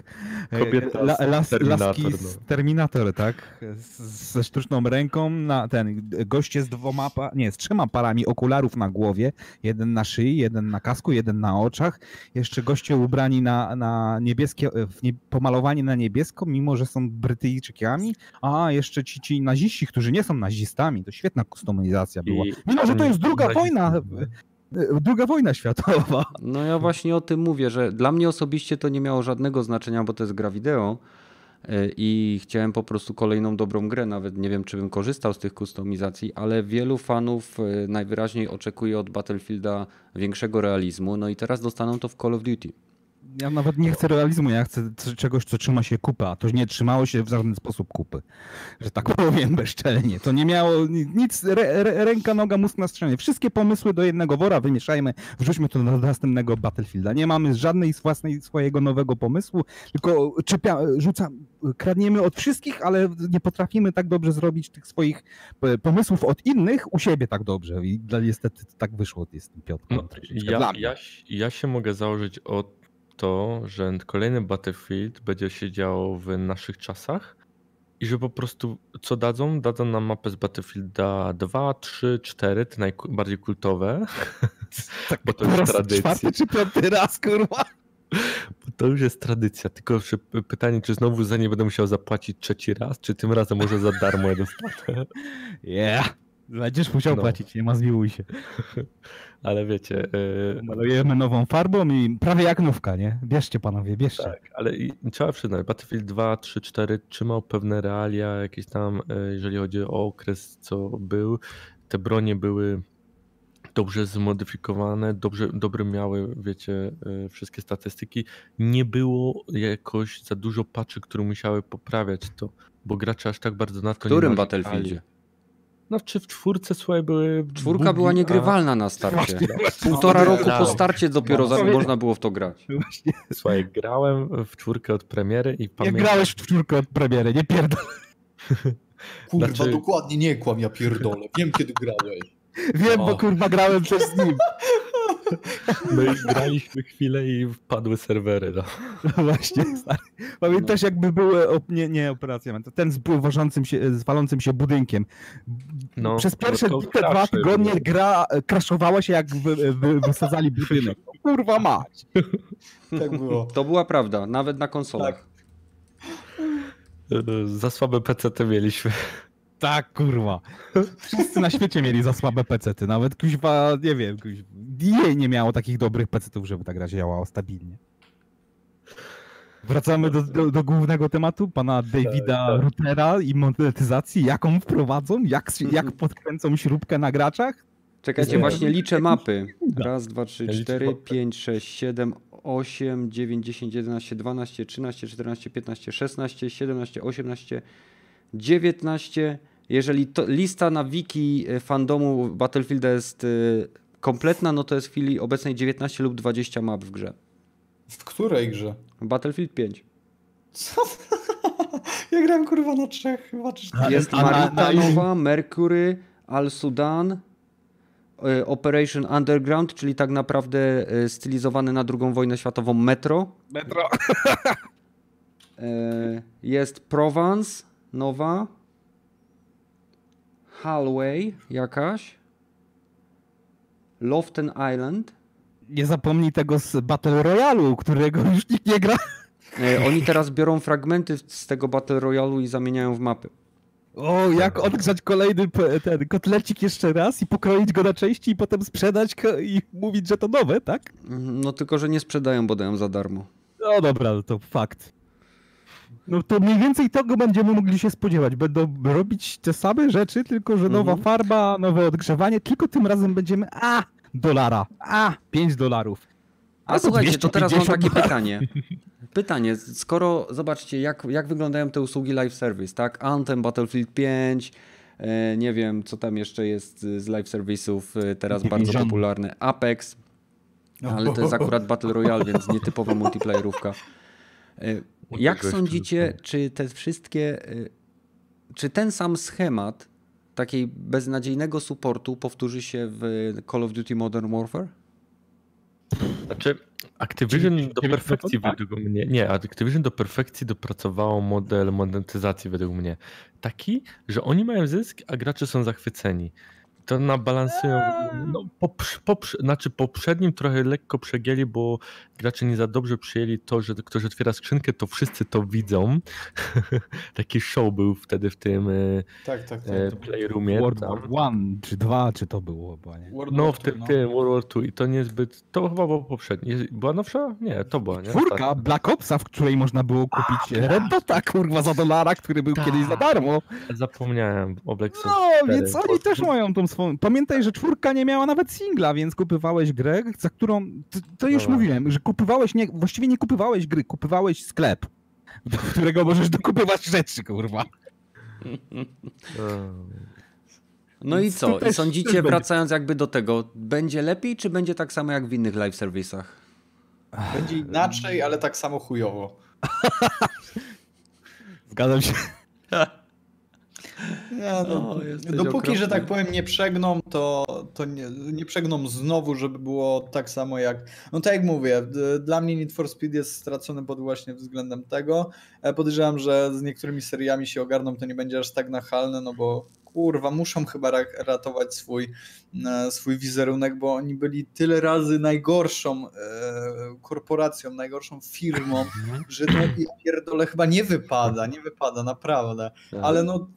<laughs> Kobieta z las, Terminator, laski z Terminator, tak? Z, ze sztuczną ręką, na ten goście z dwoma, pa, nie, z trzema parami okularów na głowie, jeden na szyi, jeden na kasku, jeden na oczach, jeszcze goście ubrani na, na niebieskie, w nie, pomalowani na niebiesko, mimo że są Brytyjczykami, a jeszcze ci, ci naziści, którzy nie są nazistami, to świetna kustomizacja była. I- Mimo, że to jest druga wojna, no. Druga wojna światowa. No ja właśnie o tym mówię, że dla mnie osobiście to nie miało żadnego znaczenia, bo to jest gra wideo y, i chciałem po prostu kolejną dobrą grę. Nawet nie wiem, czy bym korzystał z tych kustomizacji, ale wielu fanów y, najwyraźniej oczekuje od Battlefielda większego realizmu. No i teraz dostaną to w Call of Duty. Ja nawet nie chcę realizmu, ja chcę czegoś, co trzyma się kupy, a to nie trzymało się w żaden sposób kupy. Że tak powiem <laughs> bezczelnie. To nie miało ni- nic, re, re, ręka, noga, mózg na strzenie. Wszystkie pomysły do jednego wora wymieszajmy, wrzućmy to do następnego Battlefielda. Nie mamy żadnej z własnej swojego nowego pomysłu, tylko czepia, rzuca, kradniemy od wszystkich, ale nie potrafimy tak dobrze zrobić tych swoich pomysłów od innych u siebie tak dobrze. I niestety tak wyszło z tym troszeczkę ja, ja, ja się mogę założyć o to, że kolejny Battlefield będzie się działo w naszych czasach i że po prostu co dadzą? Dadzą nam mapę z Battlefielda 2, 3, 4, te najbardziej kultowe, <laughs> Tak, bo to już raz tradycja. czwarty czy piąty raz, kurwa. Bo to już jest tradycja, tylko że pytanie, czy znowu za nie będę musiał zapłacić trzeci raz, czy tym razem może za darmo jeden wpadł. <laughs> Yeah. Będziesz musiał No. płacić, nie ma zmiłuj się. <laughs> Ale wiecie, yy, Malujemy nową farbą i prawie jak nówka, nie? Bierzcie panowie, bierzcie. Tak, ale i trzeba przyznać, Battlefield 2, 3, 4 trzymał pewne realia, jakieś tam, e, jeżeli chodzi o okres, co był. Te bronie były dobrze zmodyfikowane, dobrze, dobre miały, wiecie, e, wszystkie statystyki. Nie było jakoś za dużo patchy, które musiały poprawiać to, bo gracze aż tak bardzo na W to nie którym narzekali. Battlefieldzie? No czy w czwórce, słuchaj, były Czwórka bugi, była a- niegrywalna na starcie. Półtora właśnie. roku po starcie dopiero za, Właśnie. można było w to grać. Właśnie. Słuchaj, grałem w czwórkę od premiery i Nie pamiętam... grałeś w czwórkę od premiery, nie pierdol. <laughs> Kurwa, Znaczy- dokładnie nie kłam, ja pierdolę. Wiem, kiedy grałeś. Wiem, O. bo kurwa grałem przez nim. My graliśmy chwilę i wpadły serwery. No. No właśnie, stary. Pamiętasz jakby były, op- nie, nie operacja, ten z wożącym się, z walącym się budynkiem. No, Przez pierwsze te dwa tygodnie gra e, crashowała się jak wy, wy, wysadzali budynek. No, <laughs> kurwa mać. Tak było. To była prawda, nawet na konsolach. E, Za słabe PC mieliśmy. Tak, kurwa. Wszyscy na świecie mieli za słabe pecety. Nawet kuźwa, nie wiem, kuźwa. EA nie miało takich dobrych pecetów, żeby ta gra działała stabilnie. Wracamy do, do, do głównego tematu, pana Davida tak. Rutera i monetyzacji. Jak on wprowadzą? Jak, jak podkręcą śrubkę na graczach? Czekajcie, Nie. właśnie liczę mapy. Raz, dwa, trzy, cztery, pięć, sześć, siedem, osiem, dziewięć, dziesięć, jedenaście, dwanaście, trzynaście, czternaście, piętnaście, szesnaście, siedemnaście, osiemnaście, dziewiętnaście. Jeżeli to, lista na wiki e, fandomu Battlefielda jest e, kompletna, no to jest w chwili obecnej 19 lub 20 map w grze. W której grze? Battlefield 5. Co? <laughs> ja grałem kurwa na trzech chyba czy. Jest Marita nowa, Mercury, Al Sudan, y, Operation Underground, czyli tak naprawdę y, stylizowane na II wojnę światową metro. Metro. <laughs> Y, Jest Provence nowa. Hallway jakaś. Loften Island. Nie zapomnij tego z Battle Royale, którego już nikt nie gra. Y, Oni teraz biorą fragmenty z tego Battle Royale'u i zamieniają w mapy. O, jak odgrzać kolejny ten kotlecik jeszcze raz i pokroić go na części i potem sprzedać i mówić, że to nowe, tak? Mhm, No tylko, że nie sprzedają, bo dają za darmo. No dobra, to fakt. No to mniej więcej tego będziemy mogli się spodziewać. Będą robić te same rzeczy, tylko że nowa Mhm. farba, nowe odgrzewanie, tylko tym razem będziemy a dolara, a 5 dolarów. A słuchajcie, to teraz mam 250 takie pytanie. <laughs> Pytanie, skoro zobaczcie, jak, jak wyglądają te usługi live service, tak? Anthem, Battlefield 5, e, nie wiem, co tam jeszcze jest z live serwisów e, teraz bardzo Division. popularne. Apex, ale to jest akurat Battle Royale, więc nietypowa <laughs> multiplayerówka. E, Jak sądzicie, czy te wszystkie, czy ten sam schemat takiej beznadziejnego supportu powtórzy się w Call of Duty Modern Warfare? Znaczy, Activision Czyli- do perfekcji tak. według mnie, nie, Activision do perfekcji dopracowało model monetyzacji według mnie. Taki, że oni mają zysk, a gracze są zachwyceni. To na balansują, no, poprz, poprz, znaczy poprzednim trochę lekko przegięli, bo gracze nie za dobrze przyjęli to, że ktoś otwiera skrzynkę, to wszyscy to widzą. <laughs> Taki show był wtedy w tym e, Tak, tak, tak. e, playroomie. World tam. War One czy dwa, czy to było chyba, nie? World No War w tym, no. tym World War II i to niezbyt, to chyba było poprzednie. Była nowsza? Nie, to była, nie? Czwórka Ostatnia. Black Opsa, w której można było kupić Red Dota, kurwa, za dolara, który był kiedyś za darmo. Zapomniałem o Black Ops No, 4. więc oni też mają tą swoją... Pamiętaj, że czwórka nie miała nawet singla, więc kupywałeś grę, za którą... To, to już Dobra. mówiłem, że kupywałeś, nie... właściwie nie kupywałeś gry, kupywałeś sklep, <laughs> do którego możesz dokupywać rzeczy, kurwa. <laughs> No i co? I sądzicie, wracając jakby do tego, będzie lepiej, czy będzie tak samo jak w innych live serwisach? Będzie inaczej, ale tak samo chujowo. <laughs> Zgadzam się. No, O, dopóki, że okropny. tak powiem, nie przegną, to, to nie, nie przegną znowu, żeby było tak samo jak. No tak jak mówię, dla mnie Need for Speed jest stracony pod właśnie względem tego. E, Podejrzewam, że z niektórymi seriami się ogarną, to nie będzie aż tak nachalne, no bo kurwa, muszą chyba ra- ratować swój, e, swój wizerunek, bo oni byli tyle razy najgorszą e, korporacją, najgorszą firmą, że no ja pierdolę chyba nie wypada, nie wypada, naprawdę. Ale no,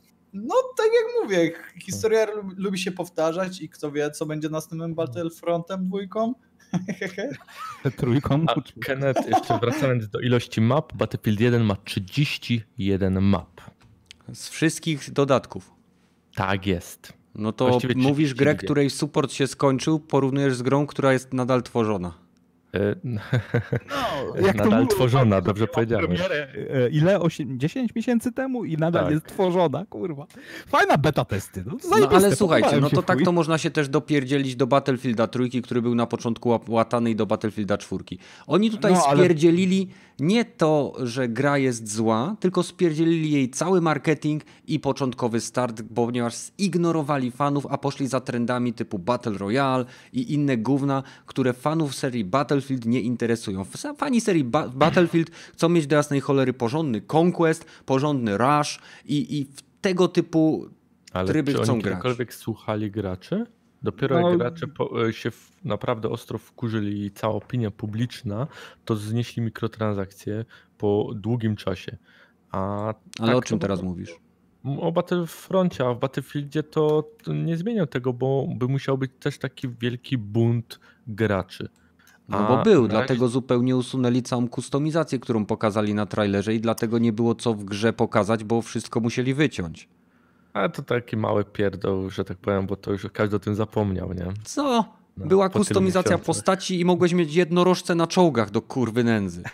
no tak jak mówię, historia lu- lubi się powtarzać i kto wie, co będzie następnym Battlefrontem dwójką. <laughs> Trójką. A Kenneth, jeszcze wracając do ilości map, Battlefield 1 ma 31 map. Z wszystkich dodatków. Tak jest. No to Właściwie mówisz grę, 32. której support się skończył, porównujesz z grą, która jest nadal tworzona. No, Nadal tworzona, tak, dobrze premierę, e, Ile? 8, 10 miesięcy temu i nadal Tak. jest tworzona, kurwa. Fajna beta testy. No, No ale słuchajcie, no to tak chuj. to można się też dopierdzielić do Battlefielda trójki, który był na początku łatany i do Battlefielda czwórki. Oni tutaj No, ale- spierdzielili nie to, że gra jest zła, tylko spierdzielili jej cały marketing i początkowy start, ponieważ zignorowali fanów, a poszli za trendami typu Battle Royale i inne gówna, które fanów serii Battlefield nie interesują. Fani serii ba Battlefield chcą mieć do jasnej cholery porządny Conquest, porządny Rush i, i tego typu Ale tryby czy chcą oni grać. kiedykolwiek słuchali graczy? Dopiero No. jak gracze po, e, się w, naprawdę ostro wkurzyli i cała opinia publiczna, to znieśli mikrotransakcje po długim czasie. A Ale tak o czym to- teraz mówisz? O Battlefroncie, a w Battlefieldzie to, to nie zmieniał tego, bo by musiał być też taki wielki bunt graczy. No A bo był, razie- dlatego zupełnie usunęli całą kustomizację, którą pokazali na trailerze i dlatego nie było co w grze pokazać, bo wszystko musieli wyciąć. Ale to taki mały pierdol, że tak powiem, bo to już każdy o tym zapomniał, nie? Co? No, Była po kustomizacja postaci i mogłeś mieć jednorożce na czołgach do kurwy nędzy. <laughs>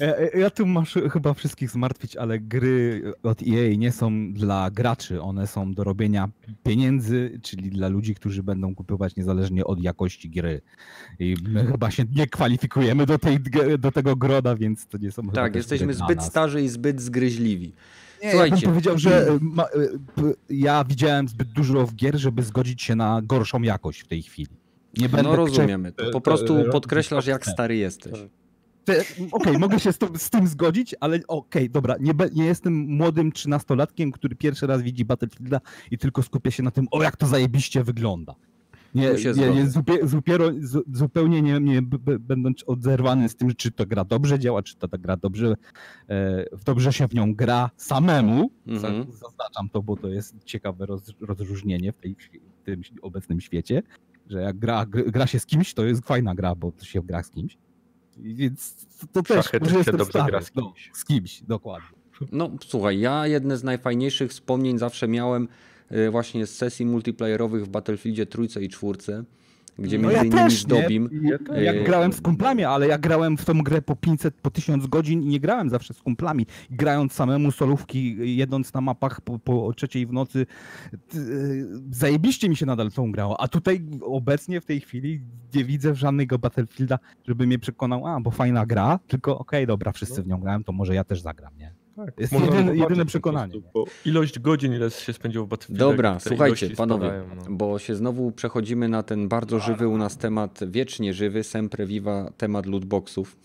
Ja, ja tu masz chyba wszystkich zmartwić, ale gry od EA nie są dla graczy, one są do robienia pieniędzy, czyli dla ludzi, którzy będą kupować niezależnie od jakości gry. I my chyba się nie kwalifikujemy do, tej, do tego groda, więc to nie są chyba Tak, jesteśmy gry dla zbyt nas. starzy i zbyt zgryźliwi. Nie, Słuchajcie. ja bym powiedział, że ma, p- ja widziałem zbyt dużo w gier, żeby zgodzić się na gorszą jakość w tej chwili. Nie będę No rozumiemy. To to- po prostu to- podkreślasz, jak stary jesteś. Te- Okej, mogę się z, to, z tym zgodzić, ale okej, dobra, nie, be, nie jestem młodym trzynastolatkiem, który pierwszy raz widzi Battlefielda i tylko skupia się na tym, o jak to zajebiście wygląda. Nie, nie, nie, zupie, zupiero, zu, zupełnie nie, nie będąc odzerwany z tym, czy to gra dobrze działa, czy ta gra dobrze, e, dobrze się w nią gra samemu. Mhm. Za- Zaznaczam to, bo to jest ciekawe roz, rozróżnienie w, tej, w tym obecnym świecie, że jak gra, gr- gra się z kimś, to jest fajna gra, bo to się gra z kimś. Więc to, to też, Szachy też może się jestem dobrze stary. gra z No, kimś. z kimś, dokładnie. No słuchaj, ja jedne z najfajniejszych wspomnień zawsze miałem właśnie z sesji multiplayerowych w Battlefieldzie trójce i czwórce, gdzie No między ja innymi też, z Dobim. nie? Ja też. Jak grałem z kumplami, ale ja grałem w tą grę po 500, po 1000 godzin i nie grałem zawsze z kumplami. Grając samemu solówki, jedąc na mapach po, po trzeciej w nocy, yy, zajebiście mi się nadal tą grało. A tutaj obecnie w tej chwili nie widzę żadnego Battlefielda, żeby mnie przekonał, a bo fajna gra, tylko okej, dobra, wszyscy w nią grałem, to może ja też zagram, nie? Tak, Jest można jedyne- jedyne po przekonanie, prostu, bo Ilość godzin, ile się spędziło w Battlefield. Dobra, słuchajcie, panowie, bo się znowu przechodzimy na ten bardzo żywy u nas temat, wiecznie żywy, sempre viva temat lootboxów.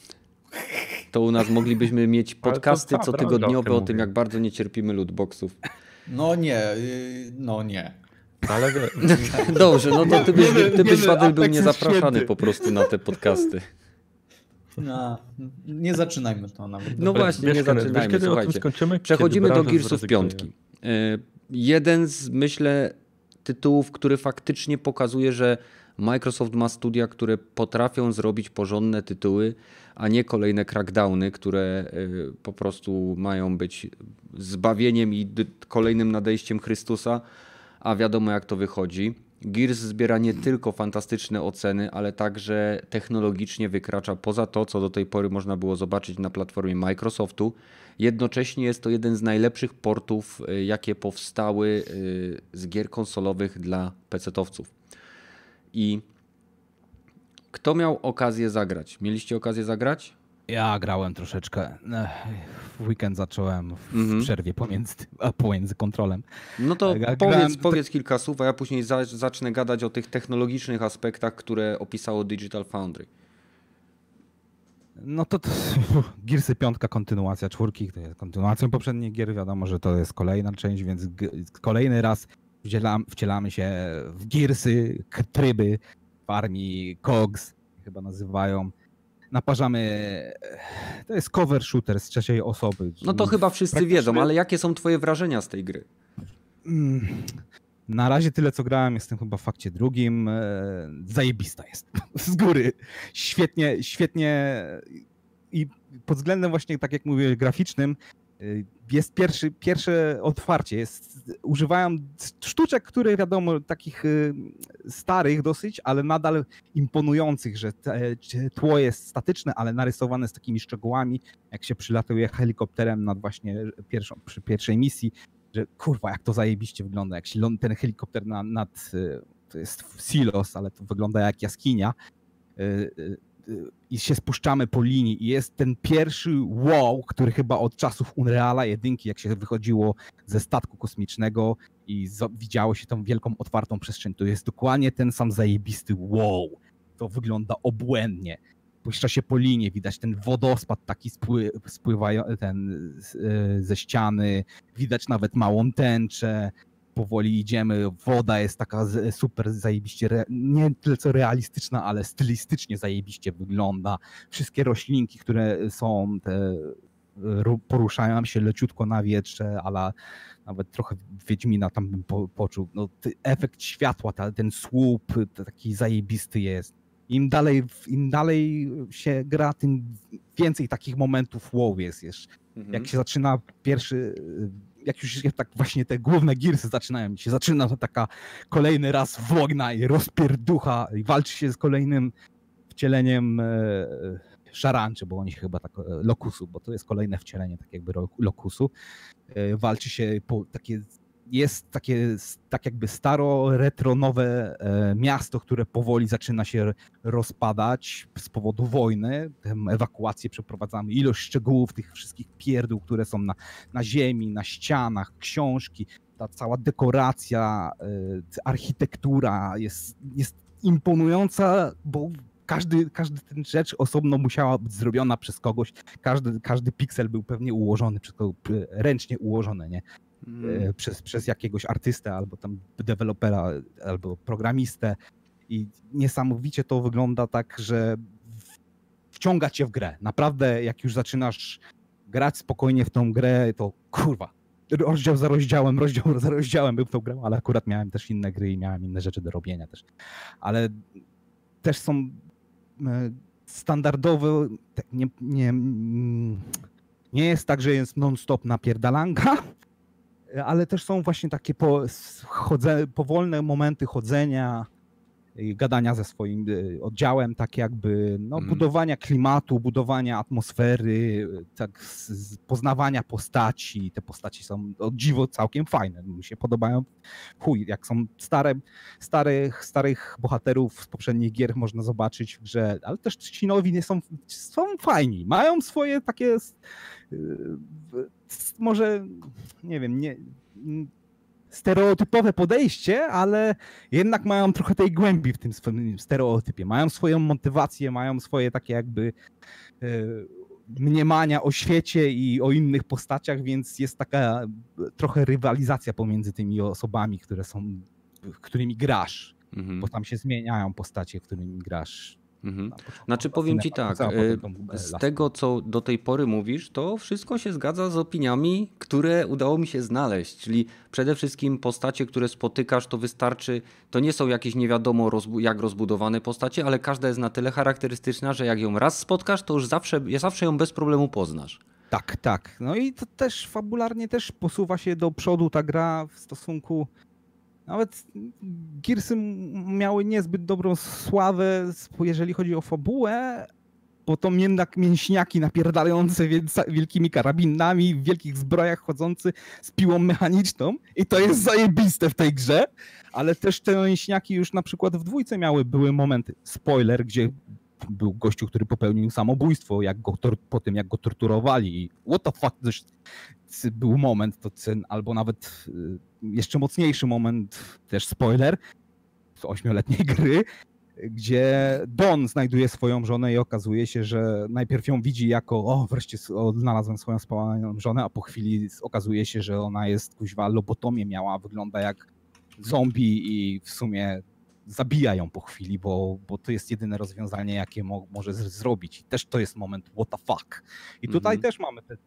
To u nas moglibyśmy mieć podcasty o cotygodniowe tym o tym, jak bardzo nie cierpimy lootboxów. No nie, y, no nie. Ale wie, <laughs> <laughs> Dobrze, no to ty byś, ty byś Wadel był niezapraszany po prostu na te podcasty. No, nie zaczynajmy to nawet. No Dobra. właśnie, nie Kenneth, wiesz, zaczynajmy, kiedy o tym słuchajcie. skończymy? Przechodzimy Kiedy do Gearsów piątki. E, Jeden z, myślę, tytułów, który faktycznie pokazuje, że Microsoft ma studia, które potrafią zrobić porządne tytuły, a nie kolejne crackdowny, które e, po prostu mają być zbawieniem i kolejnym nadejściem Chrystusa, a wiadomo jak to wychodzi. Gears zbiera nie tylko fantastyczne oceny, ale także technologicznie wykracza poza to, co do tej pory można było zobaczyć na platformie Microsoftu. Jednocześnie jest to jeden z najlepszych portów, y, jakie powstały y, z gier konsolowych dla PC-towców. I kto miał okazję zagrać? Mieliście okazję zagrać? Ja grałem troszeczkę. W weekend zacząłem w Mhm. przerwie pomiędzy, a pomiędzy kontrolem. No to powiedz, grałem- powiedz kilka słów, a ja później za, zacznę gadać o tych technologicznych aspektach, które opisało Digital Foundry. No to, to <laughs> Gearsy piątka, kontynuacja czwórki, to jest kontynuacją poprzednich gier, wiadomo, że to jest kolejna część, więc kolejny raz wcielam, wcielamy się w Gearsy, tryby w armii COGS, chyba nazywają. Naparzamy, to jest cover shooter z trzeciej osoby. No to chyba wszyscy praktycznie- wiedzą, ale jakie są twoje wrażenia z tej gry? Mm, Na razie tyle, co grałem, jestem chyba w fakcie drugim. e, Zajebista jest. <laughs> Z góry. Świetnie, świetnie. I pod względem właśnie, tak jak mówię, graficznym, jest pierwszy, pierwsze otwarcie. Jest, używają sztuczek, które wiadomo, takich y, starych dosyć, ale nadal imponujących, że tło jest statyczne, ale narysowane z takimi szczegółami, jak się przylatuje helikopterem nad właśnie pierwszą, przy pierwszej misji, że kurwa, jak to zajebiście wygląda, jak się ten helikopter na, nad, y, to jest silos, ale to wygląda jak jaskinia y, y, y, i się spuszczamy po linii i jest ten pierwszy wow, który chyba od czasów Unreala jedynki, jak się wychodziło ze statku kosmicznego i widziało się tą wielką otwartą przestrzeń, to jest dokładnie ten sam zajebisty wow. To wygląda obłędnie. Puszcza się po linie, widać ten wodospad taki spły, spływają ten y, ze ściany, widać nawet małą tęczę, powoli idziemy, woda jest taka super zajebiście, nie tyle co realistyczna, ale stylistycznie zajebiście wygląda. Wszystkie roślinki, które są, te ru- poruszają się leciutko na wietrze, ale nawet trochę Wiedźmina tam bym po, poczuł. No, efekt światła, ta, ten słup taki zajebisty jest. Im dalej, Im dalej się gra, tym więcej takich momentów wow jest jeszcze Mhm. jak się zaczyna pierwszy, jak już tak właśnie te główne girsy zaczynają, się zaczyna to taka kolejny raz wojna i rozpierducha i walczy się z kolejnym wcieleniem e, szarańczy, bo oni się chyba tak, e, lokusu, bo to jest kolejne wcielenie tak jakby lokusu. E, Walczy się po takie, jest takie tak jakby staro, retro, nowe e, miasto, które powoli zaczyna się rozpadać z powodu wojny. Ewakuację przeprowadzamy. Ilość szczegółów tych wszystkich pierdół, które są na, na ziemi, na ścianach, książki, ta cała dekoracja, e, architektura jest, jest imponująca, bo każdy, każdy ten rzecz osobno musiała być zrobiona przez kogoś. Każdy, każdy piksel był pewnie ułożony, przez kogo- p- ręcznie ułożony, nie? Mm. E, Przez, przez jakiegoś artystę, albo tam dewelopera, albo programistę. I niesamowicie to wygląda tak, że wciąga cię w grę. Naprawdę, jak już zaczynasz grać spokojnie w tą grę, to kurwa. Rozdział za rozdziałem, rozdział za rozdziałem był w tą grę, ale akurat miałem też inne gry i miałem inne rzeczy do robienia też. Ale też są e, standardowe, nie, nie, nie jest tak, że jest non-stop napierdalanka, ale też są właśnie takie po, chodze, powolne momenty chodzenia, gadania ze swoim y, oddziałem, tak jakby no, Mhm. budowania klimatu, budowania atmosfery, y, tak z, z poznawania postaci. Te postaci są o dziwo całkiem fajne. Mi się podobają. Chuj, jak są stare, starych, starych bohaterów z poprzednich gier można zobaczyć w grze, ale też ci nowi nie są, są fajni. Mają swoje takie y, s- może nie wiem, nie mm, stereotypowe podejście, ale jednak mają trochę tej głębi w tym swoim stereotypie. Mają swoją motywację, mają swoje takie jakby e, mniemania o świecie i o innych postaciach, więc jest taka trochę rywalizacja pomiędzy tymi osobami, które są, którymi grasz, Mhm. bo tam się zmieniają postacie, którymi grasz. Mhm. Znaczy powiem ci tak, y, z tego co do tej pory mówisz, to wszystko się zgadza z opiniami, które udało mi się znaleźć, czyli przede wszystkim postacie, które spotykasz, to wystarczy, to nie są jakieś nie wiadomo rozbu- jak rozbudowane postacie, ale każda jest na tyle charakterystyczna, że jak ją raz spotkasz, to już zawsze, ja zawsze ją bez problemu poznasz. Tak, tak. No i to też fabularnie też posuwa się do przodu ta gra w stosunku. Nawet Gearsy miały niezbyt dobrą sławę, jeżeli chodzi o fabułę, bo to jednak mięśniaki napierdalające wielkimi karabinami, w wielkich zbrojach chodzący z piłą mechaniczną. I to jest zajebiste w tej grze, ale też te mięśniaki już na przykład w dwójce miały, były momenty, spoiler, gdzie był gościu, który popełnił samobójstwo, jak go po tym jak go torturowali. What the fuck, był moment, to cen, albo nawet y, jeszcze mocniejszy moment, też spoiler, ośmioletniej gry, gdzie Don znajduje swoją żonę i okazuje się, że najpierw ją widzi jako o, wreszcie odnalazłem swoją spałaną żonę, a po chwili okazuje się, że ona jest kuźwa lobotomię miała, wygląda jak zombie i w sumie zabija ją po chwili, bo, bo to jest jedyne rozwiązanie, jakie mo może z- zrobić. I też to jest moment what the fuck. I tutaj Mhm. też mamy te...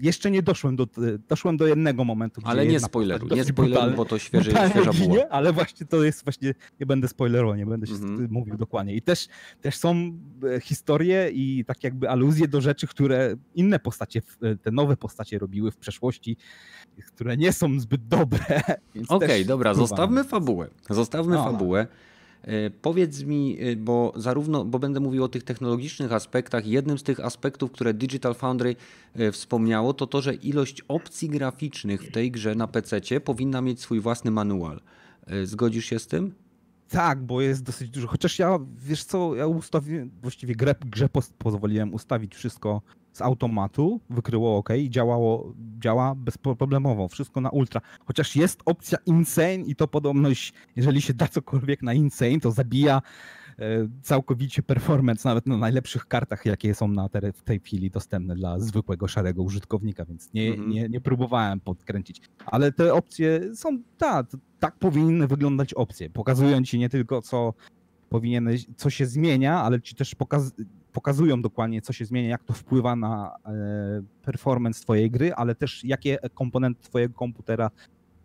Jeszcze nie doszłem do, doszłem do jednego momentu, Ale nie spoileruj, nie spoileruj, bo to brutalnie świeża ginie, ale właśnie to jest właśnie, nie będę spoilerował, nie będę się Mhm. mówił dokładnie. I też, też są e, historie i tak jakby aluzje do rzeczy, które inne postacie, e, te nowe postacie robiły w przeszłości, które nie są zbyt dobre. <laughs> Okej, też dobra, zostawmy fabułę. Zostawmy No, no. fabułę. E, Powiedz mi, e, bo zarówno, bo będę mówił o tych technologicznych aspektach. Jednym z tych aspektów, które Digital Foundry e, wspomniało, to to, że ilość opcji graficznych w tej grze na PC powinna mieć swój własny manual. E, Zgodzisz się z tym? Tak, bo jest dosyć dużo. Chociaż ja, wiesz co, ja ustawiłem, właściwie grę, grze pozwoliłem ustawić wszystko z automatu, wykryło ok i działało, działa bezproblemowo, wszystko na ultra. Chociaż jest opcja insane i to podobność, jeżeli się da cokolwiek na insane, to zabija e, całkowicie performance nawet na najlepszych kartach, jakie są na te, w tej chwili dostępne dla zwykłego szarego użytkownika, więc nie, Mhm. nie, nie próbowałem podkręcić. Ale te opcje są, tak, tak powinny wyglądać opcje. Pokazują ci nie tylko co powinieneś, co się zmienia, ale ci też pokaz, pokazują dokładnie, co się zmienia, jak to wpływa na e, performance twojej gry, ale też jakie komponenty twojego komputera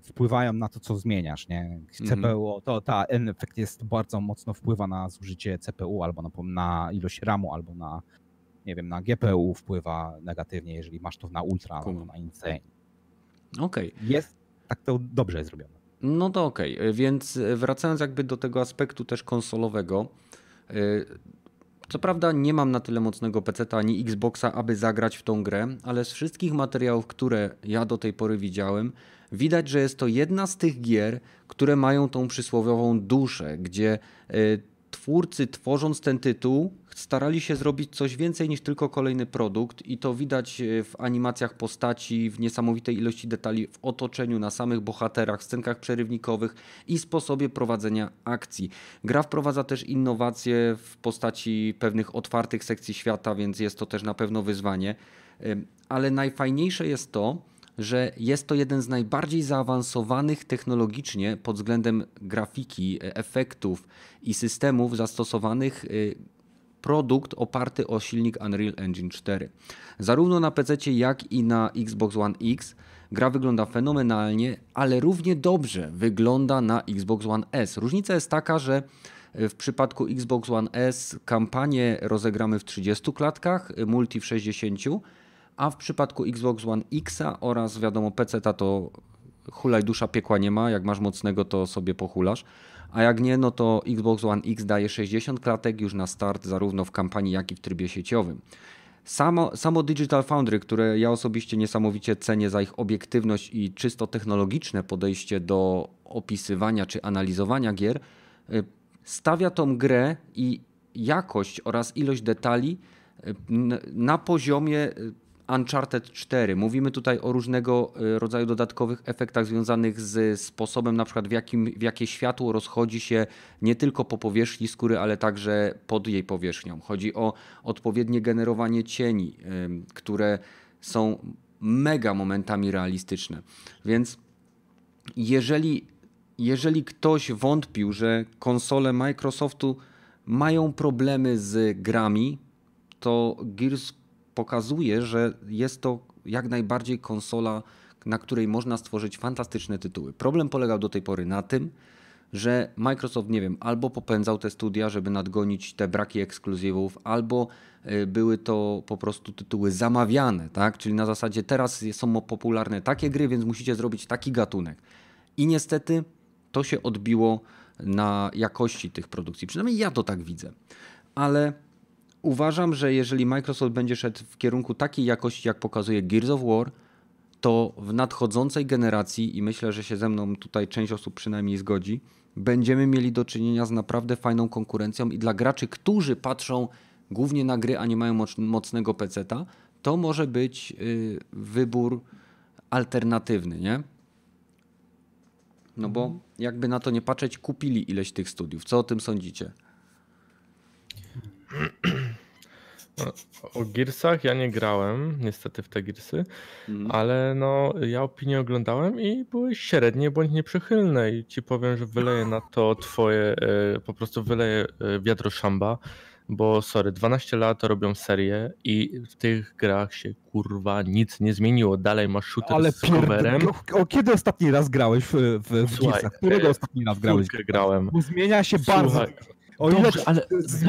wpływają na to, co zmieniasz, nie? CPU, to ta ten efekt jest bardzo mocno wpływa na zużycie CPU albo na, na ilość RAMu, albo na nie wiem, na GPU wpływa negatywnie, jeżeli masz to na ultra albo na insane. Okej. Jest tak to dobrze jest zrobione. No to okej, E, więc wracając jakby do tego aspektu też konsolowego, e, Co prawda nie mam na tyle mocnego PC ani Xboxa, aby zagrać w tą grę, ale z wszystkich materiałów, które ja do tej pory widziałem, widać, że jest to jedna z tych gier, które mają tą przysłowiową duszę, gdzie y, twórcy tworząc ten tytuł starali się zrobić coś więcej niż tylko kolejny produkt i to widać e, w animacjach postaci, w niesamowitej ilości detali, w otoczeniu, na samych bohaterach, scenkach przerywnikowych i sposobie prowadzenia akcji. Gra wprowadza też innowacje w postaci pewnych otwartych sekcji świata, więc jest to też na pewno wyzwanie. Ale najfajniejsze jest to, że jest to jeden z najbardziej zaawansowanych technologicznie pod względem grafiki, e, efektów i systemów zastosowanych e, produkt oparty o silnik Unreal Engine 4. Zarówno na PC, jak i na Xbox One X gra wygląda fenomenalnie, ale równie dobrze wygląda na Xbox One S. Różnica jest taka, że w przypadku Xbox One S kampanię rozegramy w 30 klatkach, multi w 60, a w przypadku Xbox One X oraz wiadomo PC to hulaj dusza piekła nie ma, jak masz mocnego to sobie pohulasz a jak nie, no to Xbox One X daje 60 klatek już na start, zarówno w kampanii, jak i w trybie sieciowym. Samo, samo Digital Foundry, które ja osobiście niesamowicie cenię za ich obiektywność i czysto technologiczne podejście do opisywania czy analizowania gier, y, stawia tą grę i jakość oraz ilość detali y, na poziomie y, Uncharted 4. Mówimy tutaj o różnego y, rodzaju dodatkowych efektach związanych z sposobem, na przykład w, jakim, w jakie światło rozchodzi się nie tylko po powierzchni skóry, ale także pod jej powierzchnią. Chodzi o odpowiednie generowanie cieni, które są mega momentami realistyczne. Więc jeżeli, jeżeli ktoś wątpił, że konsole Microsoftu mają problemy z grami, to Gears pokazuje, że jest to jak najbardziej konsola, na której można stworzyć fantastyczne tytuły. Problem polegał do tej pory na tym, że Microsoft, nie wiem, albo popędzał te studia, żeby nadgonić te braki ekskluzywów, albo y, były to po prostu tytuły zamawiane, tak? Czyli na zasadzie teraz są popularne takie gry, więc musicie zrobić taki gatunek. I niestety to się odbiło na jakości tych produkcji. Przynajmniej ja to tak widzę. Ale uważam, że jeżeli Microsoft będzie szedł w kierunku takiej jakości, jak pokazuje Gears of War, to w nadchodzącej generacji, i myślę, że się ze mną tutaj część osób przynajmniej zgodzi, będziemy mieli do czynienia z naprawdę fajną konkurencją i dla graczy, którzy patrzą głównie na gry, a nie mają mocnego peceta, to może być yy, wybór alternatywny, nie? No bo mhm. jakby na to nie patrzeć, kupili ileś tych studiów. Co o tym sądzicie? <clears throat> O Gearsach ja nie grałem, niestety w te Gearsy, mhm. ale no ja opinię oglądałem i były średnie bądź nieprzychylne i ci powiem, że wyleję na to twoje, e, po prostu wyleję e, wiadro szamba, bo sorry, 12 lat robią serię i w tych grach się kurwa nic nie zmieniło. Dalej masz shooter Ale z rowerem. O, kiedy ostatni raz grałeś w, w, w Słuchaj, Którego e, ostatni raz grałeś? grałem. Bo zmienia się Słuchaj, bardzo. O ile Dobrze, ale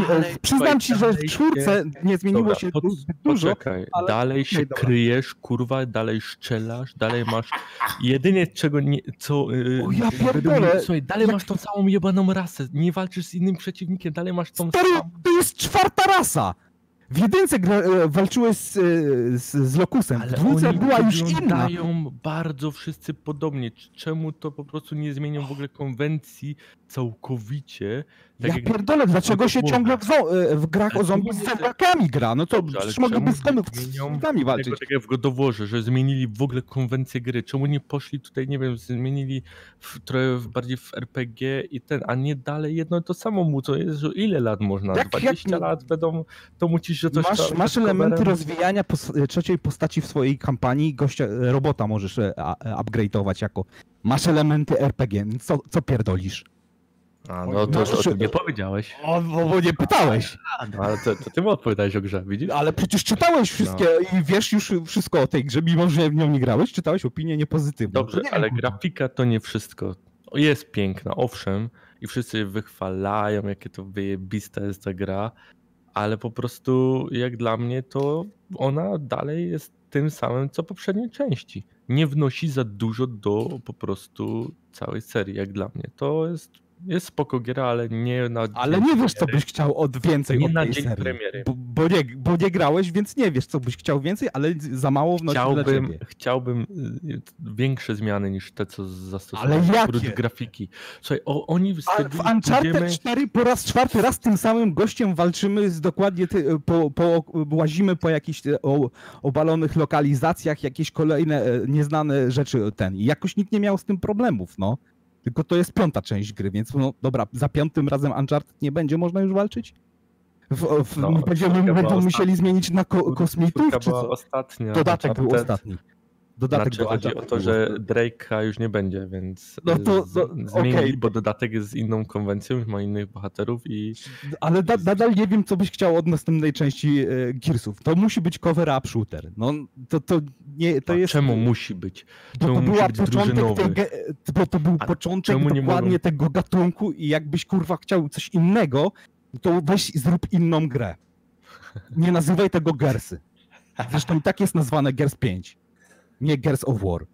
dalej, przyznam ci, że w czwórce nie zmieniło Dobra, się pod, dużo. Poczekaj, ale... dalej się okay, kryjesz, kurwa, dalej szczelasz, dalej masz. Jedynie czego nie. Co, yy, o ja pierdolę. Słuchaj, dalej masz tą samą jebaną rasę. Nie walczysz z innym przeciwnikiem, dalej masz tą Stary, samą. To jest czwarta rasa! W jedynce gra, e, walczyłeś z, e, z, z Lokusem, Ale w dwójce była już inna. bardzo wszyscy podobnie. Czemu to po prostu nie zmienią w ogóle konwencji całkowicie? Tak ja pierdolę, dlaczego się ciągle w, e, w grach o zombie z zombiakami gra? No to Dobrze, przecież mogliby z zombie walczyć. Tak jak w Godoworze, że zmienili w ogóle konwencję gry. Czemu nie poszli tutaj, nie wiem, zmienili w, trochę bardziej w RPG i ten, a nie dalej jedno to samo mu, to jest, że ile lat można? Jak, 20 jak... lat będą to mucić, że coś Masz, masz elementy rozwijania pos trzeciej postaci w swojej kampanii, gościa, robota możesz e, upgrade'ować jako masz elementy RPG, co, co pierdolisz? A, no to, to, to nie powiedziałeś. O, bo, nie pytałeś. No, ale to, to ty mu odpowiadałeś o grze, widzisz? Ale przecież czytałeś wszystkie no. i wiesz już wszystko o tej grze, mimo że w nią nie grałeś, czytałeś opinię niepozytywną. Dobrze, nie ale grafika to nie wszystko. Jest piękna, owszem, i wszyscy wychwalają, jakie to wyjebista jest ta gra, ale po prostu jak dla mnie to ona dalej jest tym samym, co poprzednie części. Nie wnosi za dużo do po prostu całej serii, jak dla mnie. To jest jest spoko giera, ale nie na Ale nie wiesz, co byś chciał od więcej Nie od na dzień serii. premiery. Bo, bo, nie, bo nie grałeś, więc nie wiesz, co byś chciał więcej, ale za mało wnosi Chciałbym, chciałbym y, większe zmiany niż te, co zastosowali. Ale jakie? Grafiki. Słuchaj, o, oni A wstawili, w Uncharted pójdziemy- 4 po raz czwarty raz tym samym gościem walczymy z dokładnie ty, po, po, łazimy po jakichś e, o, obalonych lokalizacjach, jakieś kolejne e, nieznane rzeczy ten. I jakoś nikt nie miał z tym problemów, no. Tylko to jest piąta część gry, więc no dobra, za piątym razem Uncharted nie będzie można już walczyć? W, w, No, będziemy będą musieli zmienić na ko, kosmitów, czy co? ostatnia. Dodatek był ostatni. Dodatek Znaczy do chodzi o to, że. Drake'a już nie będzie, więc No to- to- zmienili, okej. bo dodatek jest z inną konwencją, ma innych bohaterów i Ale da, nadal nie wiem, co byś chciał od następnej części e, Gearsów. To musi być cover up shooter. No to, to nie, to A jest... czemu musi być? bo to była początek tego, bo to był A początek dokładnie mogą- tego gatunku i jakbyś kurwa chciał coś innego, to weź i zrób inną grę. Nie nazywaj tego Gersy. Zresztą i tak jest nazwane Gers 5. Nie Gers of War.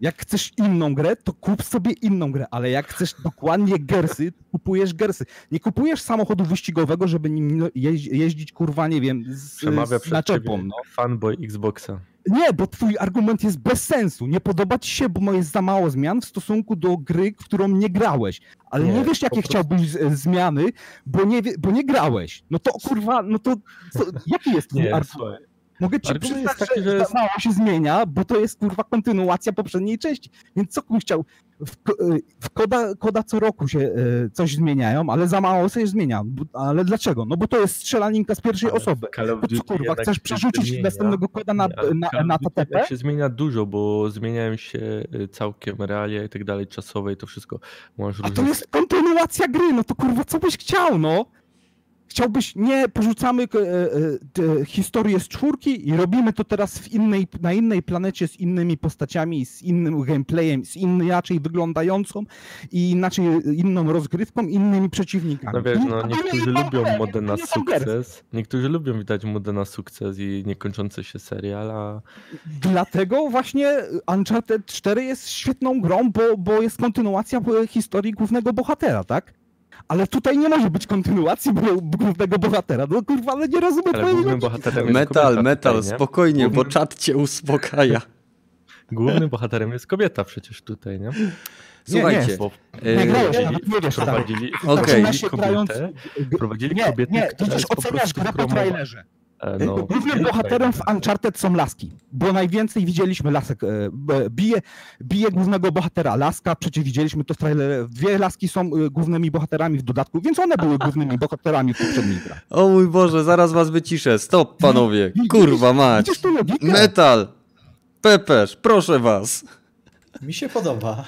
Jak chcesz inną grę, to kup sobie inną grę, ale jak chcesz dokładnie Gersy, kupujesz Gersy. Nie kupujesz samochodu wyścigowego, żeby nim no, jeź, jeździć, kurwa, nie wiem, z, przemawia z naczepą. No. fanboy Xboxa. Nie, bo twój argument jest bez sensu. Nie podoba ci się, bo jest za mało zmian w stosunku do gry, w którą nie grałeś. Ale nie, Nie, wiesz, jakie chciałbyś z, zmiany, bo nie, bo nie grałeś. No to kurwa, no to co, <laughs> jaki jest twój Nie, argument? Mogę ci Argument przyznać, jest taki, że, że jest- za mało się zmienia, bo to jest kurwa kontynuacja poprzedniej części. Więc co bym chciał? W, y, w koda, koda co roku się y, coś zmieniają, ale za mało się zmienia. Ale dlaczego? No bo to jest strzelaninka z pierwszej Ale osoby. To co kurwa, chcesz przerzucić zmienia. następnego koda na, ale na, na Duty TTP? się zmienia dużo, bo zmieniają się y, całkiem realia i tak dalej, czasowe i to wszystko. Możesz A to jest kontynuacja gry, no to kurwa, co byś chciał, no? Chciałbyś, nie, porzucamy e, e, historię z czwórki i robimy to teraz w innej, na innej planecie z innymi postaciami, z innym gameplayem, z inaczej wyglądającą i inaczej inną rozgrywką, innymi przeciwnikami. No wiesz, no niektórzy lubią modę na sukces. Niektórzy lubią widać modę na sukces i niekończący się serial, a Dlatego właśnie Uncharted 4 jest świetną grą, bo, bo jest kontynuacja historii głównego bohatera, tak? Ale tutaj nie może być kontynuacji bo- głównego bohatera. No kurwa, ale nie rozumiem bohaterem jest Metal, metal, tutaj, nie? spokojnie, bo czat cię uspokaja. <laughs> Głównym bohaterem jest kobieta przecież tutaj, nie? Słuchajcie, Bo Nie e, grałeś, nawet nie wiesz, tak. wprowadzili, Okej. wprowadzili się grając... kobietę, Nie, kobietę, nie, która widzisz, jest po oceniasz prostu grę po promowa- trailerze. E, No, Głównym bohaterem w Uncharted są laski, bo najwięcej widzieliśmy lasek. e, Bije, bije głównego bohatera laska, przecież widzieliśmy to w trailerze. Dwie laski są e, głównymi bohaterami w dodatku, więc one były głównymi bohaterami w poprzednich grach. o mój Boże, zaraz was wyciszę. Stop, panowie. Kurwa mać. Metal, Pepesz, proszę was. Mi się podoba.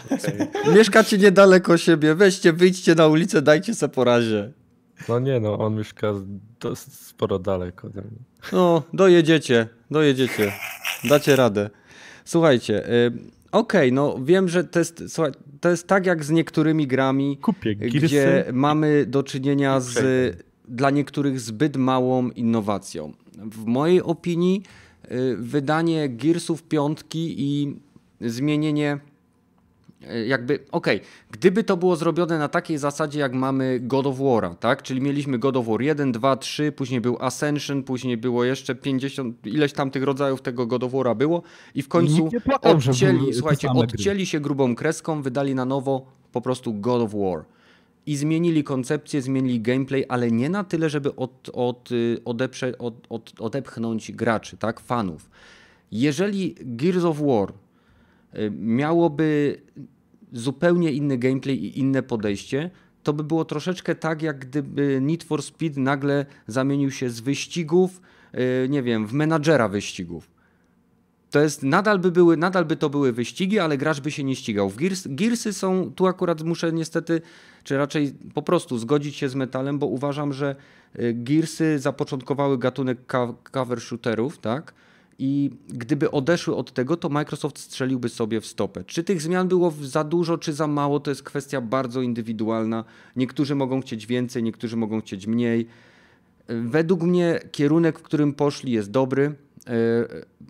Mieszkacie niedaleko siebie, weźcie, wyjdźcie na ulicę, dajcie se po razie. No nie no, on mieszka dosyć sporo daleko ode mnie. No, dojedziecie, dojedziecie. Dacie radę. Słuchajcie, y, okej, no wiem, że to jest, słuchaj, to jest tak jak z niektórymi grami, Kupię gdzie Gearsy. mamy do czynienia z dla niektórych zbyt małą innowacją. W mojej opinii y, wydanie Gearsów piątki i zmienienie y, jakby, okej, gdyby to było zrobione na takiej zasadzie, jak mamy God of War'a, tak? Czyli mieliśmy God of War 1, 2, 3, później był Ascension, później było jeszcze 50, ileś tam tych rodzajów tego God of War'a było i w końcu płakał, odcięli, słuchajcie, gry. odcięli się grubą kreską, wydali na nowo po prostu God of War. I zmienili koncepcję, zmienili gameplay, ale nie na tyle, żeby od, od, y, odeprze, od, od, odepchnąć graczy, tak, fanów. Jeżeli Gears of War y, miałoby zupełnie inny gameplay i inne podejście, to by było troszeczkę tak, jak gdyby Need for Speed nagle zamienił się z wyścigów, y, nie wiem, w menadżera wyścigów. To jest, nadal by, były, nadal by to były wyścigi, ale gracz by się nie ścigał. W Gears, Gearsy są, tu akurat muszę niestety, czy raczej po prostu zgodzić się z metalem, bo uważam, że y, Gearsy zapoczątkowały gatunek cover shooterów, tak? I gdyby odeszły od tego, to Microsoft strzeliłby sobie w stopę. Czy tych zmian było za dużo, czy za mało, to jest kwestia bardzo indywidualna. Niektórzy mogą chcieć więcej, niektórzy mogą chcieć mniej. Według mnie kierunek, w którym poszli jest dobry. E,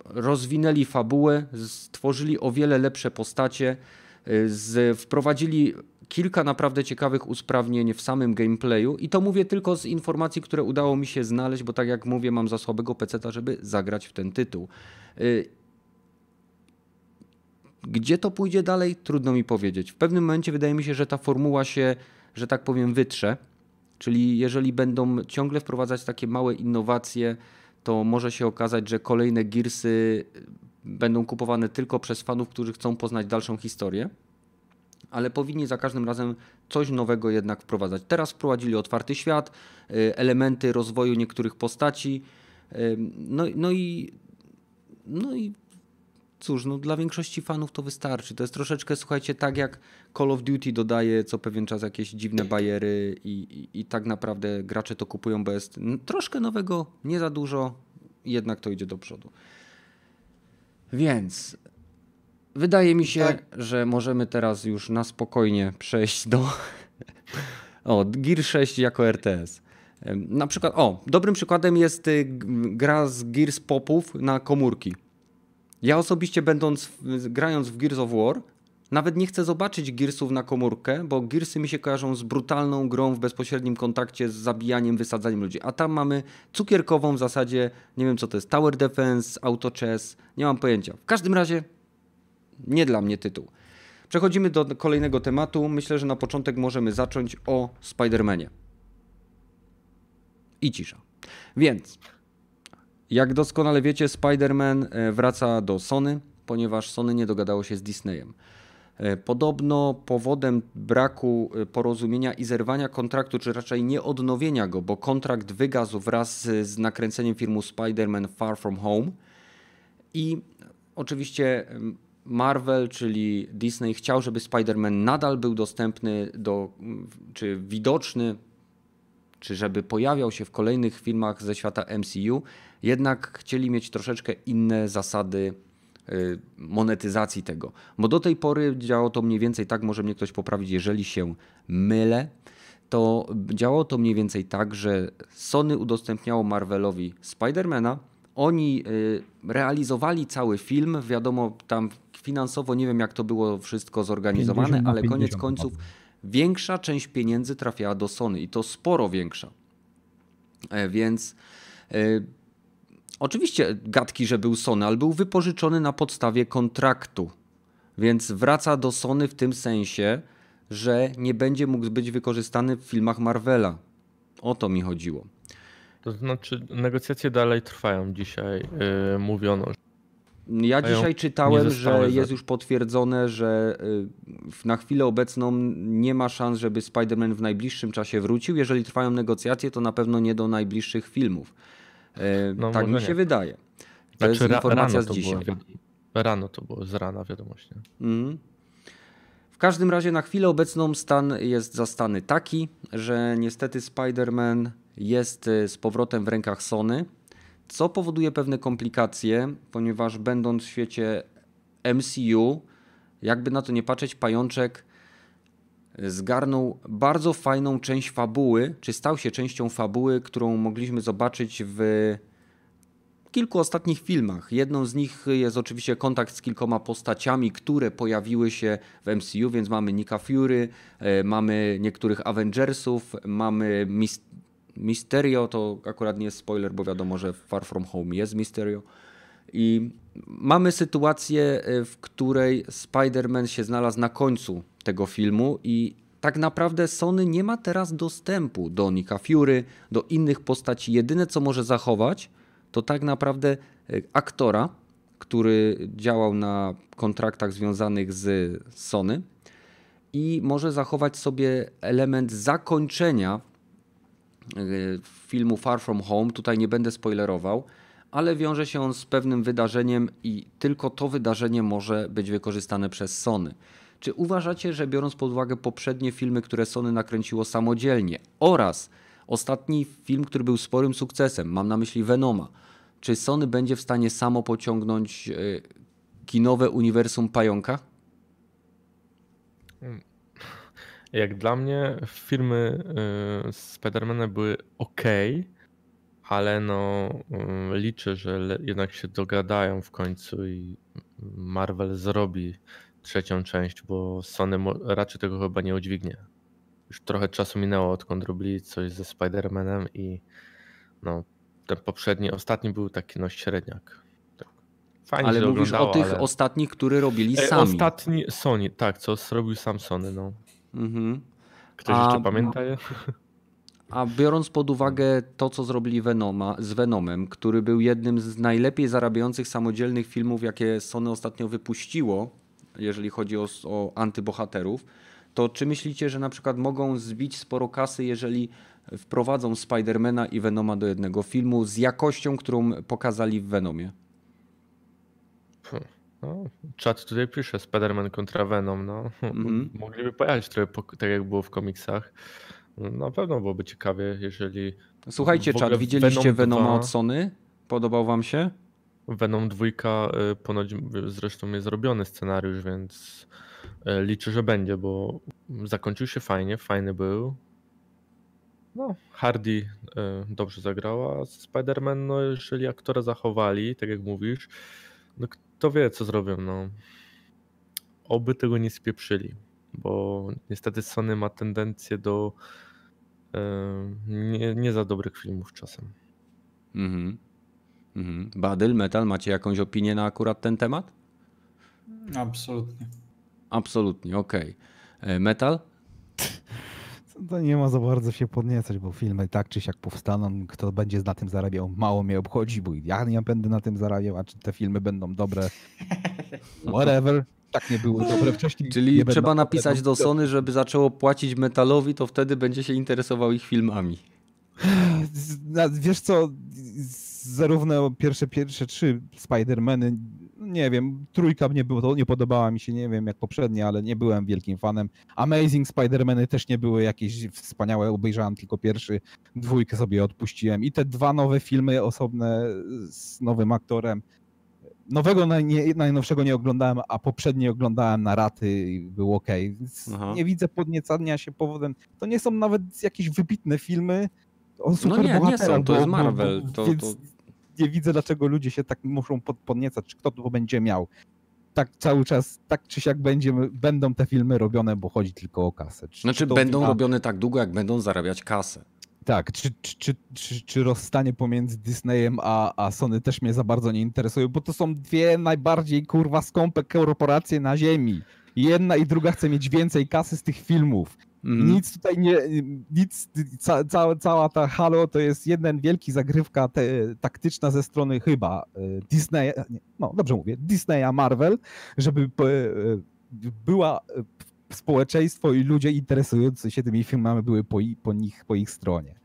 Rozwinęli fabułę, stworzyli o wiele lepsze postacie, e, wprowadzili kilka naprawdę ciekawych usprawnień w samym gameplayu i to mówię tylko z informacji, które udało mi się znaleźć, bo tak jak mówię, mam za słabego peceta, żeby zagrać w ten tytuł. Y, gdzie to pójdzie dalej? Trudno mi powiedzieć. W pewnym momencie wydaje mi się, że ta formuła się, że tak powiem, wytrze. Czyli jeżeli będą ciągle wprowadzać takie małe innowacje, to może się okazać, że kolejne Gearsy będą kupowane tylko przez fanów, którzy chcą poznać dalszą historię ale powinni za każdym razem coś nowego jednak wprowadzać. Teraz wprowadzili otwarty świat, y, elementy rozwoju niektórych postaci, y, no, no i no i cóż, no dla większości fanów to wystarczy. To jest troszeczkę, słuchajcie, tak jak Call of Duty dodaje co pewien czas jakieś dziwne bajery i, i, i tak naprawdę gracze to kupują, bo jest troszkę nowego, nie za dużo, jednak to idzie do przodu. Więc Wydaje mi się, tak. że możemy teraz już na spokojnie przejść do. <laughs> o, Gear 6 jako RTS. Na przykład, o, dobrym przykładem jest y, gra z Gears Popów na komórki. Ja osobiście będąc, grając w Gears of War, nawet nie chcę zobaczyć Gearsów na komórkę, bo Gearsy mi się kojarzą z brutalną grą w bezpośrednim kontakcie z zabijaniem, wysadzaniem ludzi. A tam mamy cukierkową w zasadzie, nie wiem co to jest, Tower Defense, Auto Chess, nie mam pojęcia. W każdym razie nie dla mnie tytuł. Przechodzimy do kolejnego tematu. Myślę, że na początek możemy zacząć o Spider-Manie. I cisza. Więc, jak doskonale wiecie, Spider-Man e, wraca do Sony, ponieważ Sony nie dogadało się z Disneyem. E, podobno powodem braku e, porozumienia i zerwania kontraktu, czy raczej nie odnowienia go, bo kontrakt wygasł wraz z nakręceniem filmu Spider-Man Far From Home. I oczywiście Marvel, czyli Disney chciał, żeby Spider-Man nadal był dostępny do, czy widoczny, czy żeby pojawiał się w kolejnych filmach ze świata MCU, jednak chcieli mieć troszeczkę inne zasady y, monetyzacji tego. Bo do tej pory działało to mniej więcej tak, może mnie ktoś poprawić, jeżeli się mylę, to działało to mniej więcej tak, że Sony udostępniało Marvelowi Spidermana, oni y, realizowali cały film, wiadomo, tam finansowo nie wiem, jak to było wszystko zorganizowane, ale koniec końców większa część pieniędzy trafiała do Sony i to sporo większa. E, więc e, oczywiście gadki, że był Sony, ale był wypożyczony na podstawie kontraktu. Więc wraca do Sony w tym sensie, że nie będzie mógł być wykorzystany w filmach Marvela. O to mi chodziło. To znaczy, negocjacje dalej trwają dzisiaj. Yy, mówiono, ja dzisiaj czytałem, że jest już potwierdzone, że y, na chwilę obecną nie ma szans, żeby Spider-Man w najbliższym czasie wrócił. Jeżeli trwają negocjacje, to na pewno nie do najbliższych filmów. E, no, tak mi się nie. wydaje. To znaczy, jest informacja z dzisiaj. Było, rano to było, z rana wiadomość. Mm. W każdym razie na chwilę obecną stan jest zastany taki, że niestety Spider-Man jest y, z powrotem w rękach Sony co powoduje pewne komplikacje, ponieważ będąc w świecie MCU, jakby na to nie patrzeć, pajączek zgarnął bardzo fajną część fabuły, czy stał się częścią fabuły, którą mogliśmy zobaczyć w kilku ostatnich filmach. Jedną z nich jest oczywiście kontakt z kilkoma postaciami, które pojawiły się w MCU, więc mamy Nika Fury, e, mamy niektórych Avengersów, mamy Mysterio to akurat nie jest spoiler, bo wiadomo, że Far From Home jest Mysterio. I mamy sytuację, e, w której Spider-Man się znalazł na końcu tego filmu i tak naprawdę Sony nie ma teraz dostępu do Nika Fury, do innych postaci. Jedyne co może zachować to tak naprawdę e, aktora, który działał na kontraktach związanych z Sony i może zachować sobie element zakończenia filmu Far From Home. Tutaj nie będę spoilerował, ale wiąże się on z pewnym wydarzeniem i tylko to wydarzenie może być wykorzystane przez Sony. Czy uważacie, że biorąc pod uwagę poprzednie filmy, które Sony nakręciło samodzielnie oraz ostatni film, który był sporym sukcesem, mam na myśli Venoma, czy Sony będzie w stanie samo pociągnąć y, kinowe uniwersum pająka? Jak dla mnie filmy y, Spidermana były ok, ale no y, liczę, że jednak się dogadają w końcu i Marvel zrobi trzecią część, bo Sony raczej tego chyba nie udźwignie. Już trochę czasu minęło, odkąd robili coś ze Spider-Manem i no, ten poprzedni, ostatni był taki no średniak. Tak. Fajnie ale mówisz o tych ale... ostatnich, które robili sami. Ostatni Sony, tak, co zrobił sam Sony, no. Mhm. Ktoś A... jeszcze pamięta je? A biorąc pod uwagę to, co zrobili Venoma, z Venomem, który był jednym z najlepiej zarabiających samodzielnych filmów, jakie Sony ostatnio wypuściło, jeżeli chodzi o, o antybohaterów, to czy myślicie, że na przykład mogą zbić sporo kasy, jeżeli wprowadzą Spidermana i Venoma do jednego filmu z jakością, którą pokazali w Venomie? No, czat tutaj pisze Spiderman kontra Venom. No. Mm -hmm. <laughs> Mogliby pojechać trochę tak jak było w komiksach. Na pewno byłoby ciekawie, jeżeli. Słuchajcie, czat, widzieliście Venom Venoma 2... od Sony? Podobał wam się? Venom 2 y, ponoć zresztą jest zrobiony scenariusz, więc y, liczę, że będzie, bo zakończył się fajnie, fajny był. No, Hardy y, dobrze zagrała. Spider-Man, no jeżeli aktora zachowali, tak jak mówisz, no kto wie, co zrobią, no. Oby tego nie spieprzyli, bo niestety Sony ma tendencję do nie, nie za dobrych filmów czasem. Mhm. Mhm. Badyl, Metal, macie jakąś opinię na akurat ten temat? Absolutnie. Absolutnie, okej. Okay. E, metal? To nie ma za bardzo się podniecać, bo filmy tak czy siak powstaną. Kto będzie na tym zarabiał, mało mnie obchodzi, bo ja nie będę na tym zarabiał, a czy te filmy będą dobre, <laughs> whatever tak nie było dobre wcześniej. Czyli trzeba napisać do Sony, żeby zaczęło płacić metalowi, to wtedy będzie się interesował ich filmami. Wiesz co, zarówno pierwsze, pierwsze trzy Spider-Many, nie wiem, trójka mnie było, to nie podobała mi się, nie wiem jak poprzednie, ale nie byłem wielkim fanem. Amazing Spider-Many też nie były jakieś wspaniałe, obejrzałem tylko pierwszy, dwójkę sobie odpuściłem. I te dwa nowe filmy osobne z nowym aktorem, Nowego najnowszego nie oglądałem, a poprzednie oglądałem na raty i był ok. nie widzę podniecania się powodem. To nie są nawet jakieś wybitne filmy o super No nie, nie są, to jest Marvel. To, więc to... nie widzę, dlaczego ludzie się tak muszą podniecać, czy kto to będzie miał. Tak cały czas, tak czy siak będzie, będą te filmy robione, bo chodzi tylko o kasę. Czy, znaczy czy będą robione tak długo, jak będą zarabiać kasę. Tak, czy, czy, czy, czy, rozstanie pomiędzy Disneyem a, a Sony też mnie za bardzo nie interesuje, bo to są dwie najbardziej kurwa skąpe korporacje na ziemi. Jedna i druga chce mieć więcej kasy z tych filmów. Mm. Nic tutaj nie, nic, ca, ca, cała ta halo to jest jeden wielki zagrywka te, taktyczna ze strony chyba e, Disneya, no dobrze mówię, Disneya, Marvel, żeby e, była e, społeczeństwo i ludzie interesujący się tymi filmami były po, po nich, po ich stronie.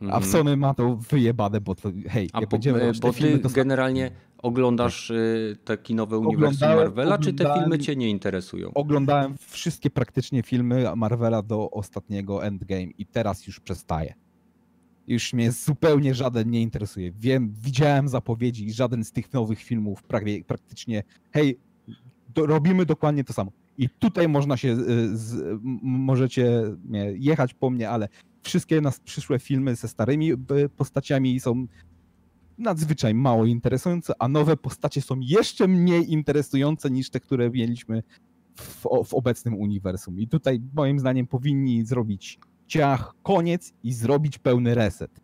A w mhm. Sony ma to wyjebane, bo to, hej, A jak będziemy bo ty to... generalnie oglądasz y, te kinowe uniwersum Marvela, czy te filmy cię nie interesują? Oglądałem wszystkie praktycznie filmy Marvela do ostatniego Endgame i teraz już przestaję. Już mnie zupełnie żaden nie interesuje. Wiem, widziałem zapowiedzi i żaden z tych nowych filmów prawie, praktycznie, hej, do, robimy dokładnie to samo. I tutaj można się, y, z, możecie jechać po mnie, ale wszystkie nas przyszłe filmy ze starymi y, postaciami są nadzwyczaj mało interesujące, a nowe postacie są jeszcze mniej interesujące niż te, które mieliśmy w, w obecnym uniwersum. I tutaj moim zdaniem powinni zrobić ciach, koniec i zrobić pełny reset.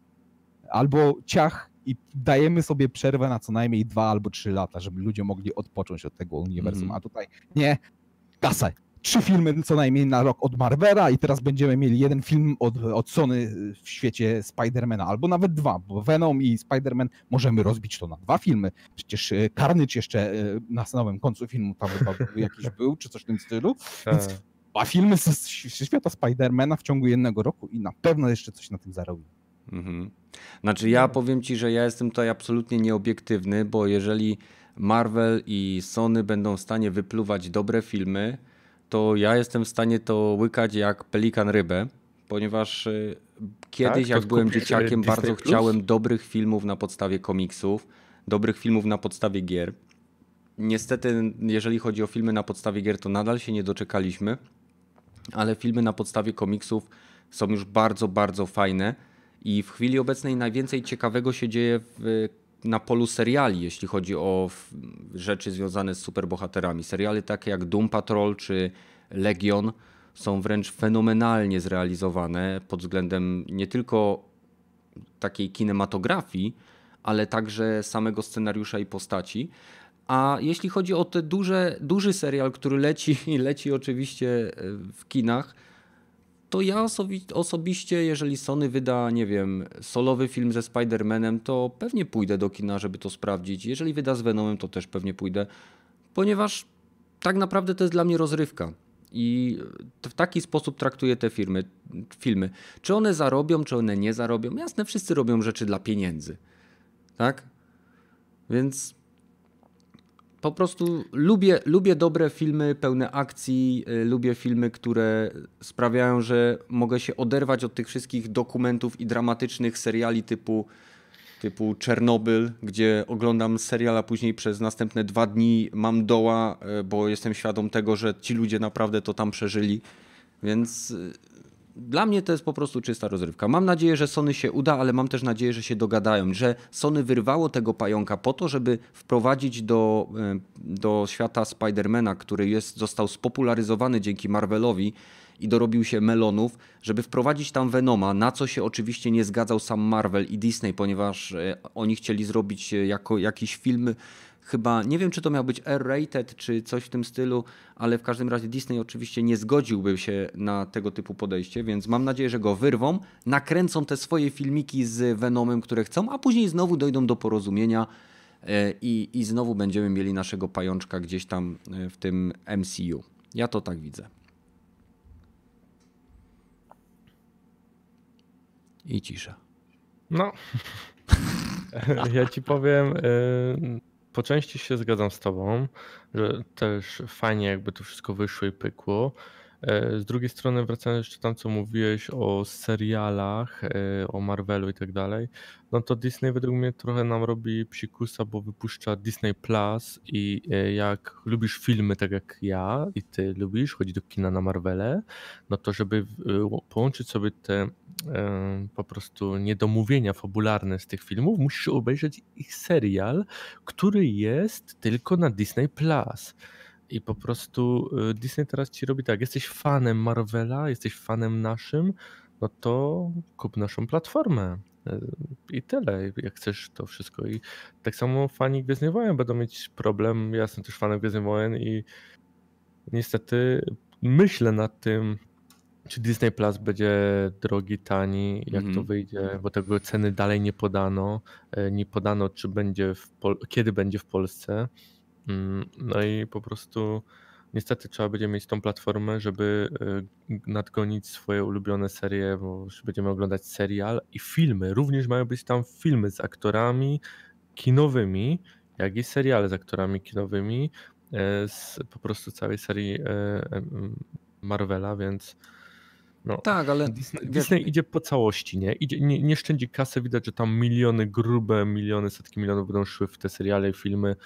Albo ciach i dajemy sobie przerwę na co najmniej dwa albo trzy lata, żeby ludzie mogli odpocząć od tego uniwersum. Mm. A tutaj nie, kasę. Trzy filmy co najmniej na rok od Marvela i teraz będziemy mieli jeden film od, od Sony w świecie Spidermana, albo nawet dwa, bo Venom i Spiderman możemy rozbić to na dwa filmy. Przecież e, Carnage jeszcze e, na samym końcu filmu tam <laughs> jakiś był, czy coś w tym stylu. Więc tak. dwa filmy ze świata Spidermana w ciągu jednego roku i na pewno jeszcze coś na tym zarobi. Mhm. Znaczy ja powiem ci, że ja jestem tutaj absolutnie nieobiektywny, bo jeżeli Marvel i Sony będą w stanie wypluwać dobre filmy, to ja jestem w stanie to łykać jak pelikan rybę, ponieważ y, kiedyś, tak, jak byłem dzieciakiem, Disney bardzo chciałem dobrych filmów na podstawie komiksów, dobrych filmów na podstawie gier. Niestety, jeżeli chodzi o filmy na podstawie gier, to nadal się nie doczekaliśmy, ale filmy na podstawie komiksów są już bardzo, bardzo fajne. I w chwili obecnej najwięcej ciekawego się dzieje w na polu seriali, jeśli chodzi o rzeczy związane z superbohaterami. Seriale takie jak Doom Patrol czy Legion są wręcz fenomenalnie zrealizowane pod względem nie tylko takiej kinematografii, ale także samego scenariusza i postaci. A jeśli chodzi o ten duży serial, który leci <laughs> leci oczywiście w kinach, to ja osobi osobiście, jeżeli Sony wyda, nie wiem, solowy film ze Spider-Manem, to pewnie pójdę do kina, żeby to sprawdzić. Jeżeli wyda z Venomem, to też pewnie pójdę, ponieważ tak naprawdę to jest dla mnie rozrywka. I w taki sposób traktuję te firmy, filmy. Czy one zarobią, czy one nie zarobią? Jasne, wszyscy robią rzeczy dla pieniędzy. Tak? Więc po prostu lubię, lubię dobre filmy pełne akcji, y, lubię filmy, które sprawiają, że mogę się oderwać od tych wszystkich dokumentów i dramatycznych seriali typu, typu Czernobyl, gdzie oglądam serial, a później przez następne dwa dni mam doła, y, bo jestem świadom tego, że ci ludzie naprawdę to tam przeżyli. Więc y, dla mnie to jest po prostu czysta rozrywka. Mam nadzieję, że Sony się uda, ale mam też nadzieję, że się dogadają, że Sony wyrwało tego pająka po to, żeby wprowadzić do, e, do świata Spidermana, który jest, został spopularyzowany dzięki Marvelowi i dorobił się melonów, żeby wprowadzić tam Venoma, na co się oczywiście nie zgadzał sam Marvel i Disney, ponieważ e, oni chcieli zrobić jako jakiś film chyba, nie wiem czy to miał być R-rated czy coś w tym stylu, ale w każdym razie Disney oczywiście nie zgodziłby się na tego typu podejście, więc mam nadzieję, że go wyrwą, nakręcą te swoje filmiki z Venomem, które chcą, a później znowu dojdą do porozumienia e, i, i znowu będziemy mieli naszego pajączka gdzieś tam e, w tym MCU. Ja to tak widzę. I cisza. No. <laughs> ja ci powiem. Yy po części się zgadzam z tobą, że też fajnie jakby to wszystko wyszło i pykło. E, z drugiej strony, wracając jeszcze tam, co mówiłeś o serialach, e, o Marvelu i tak dalej, no to Disney według mnie trochę nam robi psikusa, bo wypuszcza Disney Plus i e, jak lubisz filmy tak jak ja i ty lubisz, chodzi do kina na Marvele, no to żeby połączyć sobie te po prostu niedomówienia fabularne z tych filmów, musisz obejrzeć ich serial, który jest tylko na Disney Plus. I po prostu y, Disney teraz ci robi tak, jesteś fanem Marvela, jesteś fanem naszym, no to kup naszą platformę. Y, I tyle, jak chcesz to wszystko. I tak samo fani Gwiezdnych Wojen będą mieć problem. Ja jestem też fanem Gwiezdnych Wojen i niestety myślę nad tym, czy Disney Plus będzie drogi, tani, jak mm -hmm. to mhm. wyjdzie, bo tego ceny dalej nie podano. Y, nie podano, czy będzie kiedy będzie w Polsce. Mm, no i po prostu niestety trzeba będzie mieć tą platformę, żeby y, nadgonić swoje ulubione serie, bo będziemy oglądać serial i filmy. Również mają być tam filmy z aktorami kinowymi, jak i seriale z aktorami kinowymi e, z po prostu całej serii e, Marvela, więc no, tak, ale Disney, Disney idzie po całości, nie? Idzie, nie? Nie szczędzi kasy, widać, że tam miliony, grube miliony, setki milionów będą szły w te seriale i filmy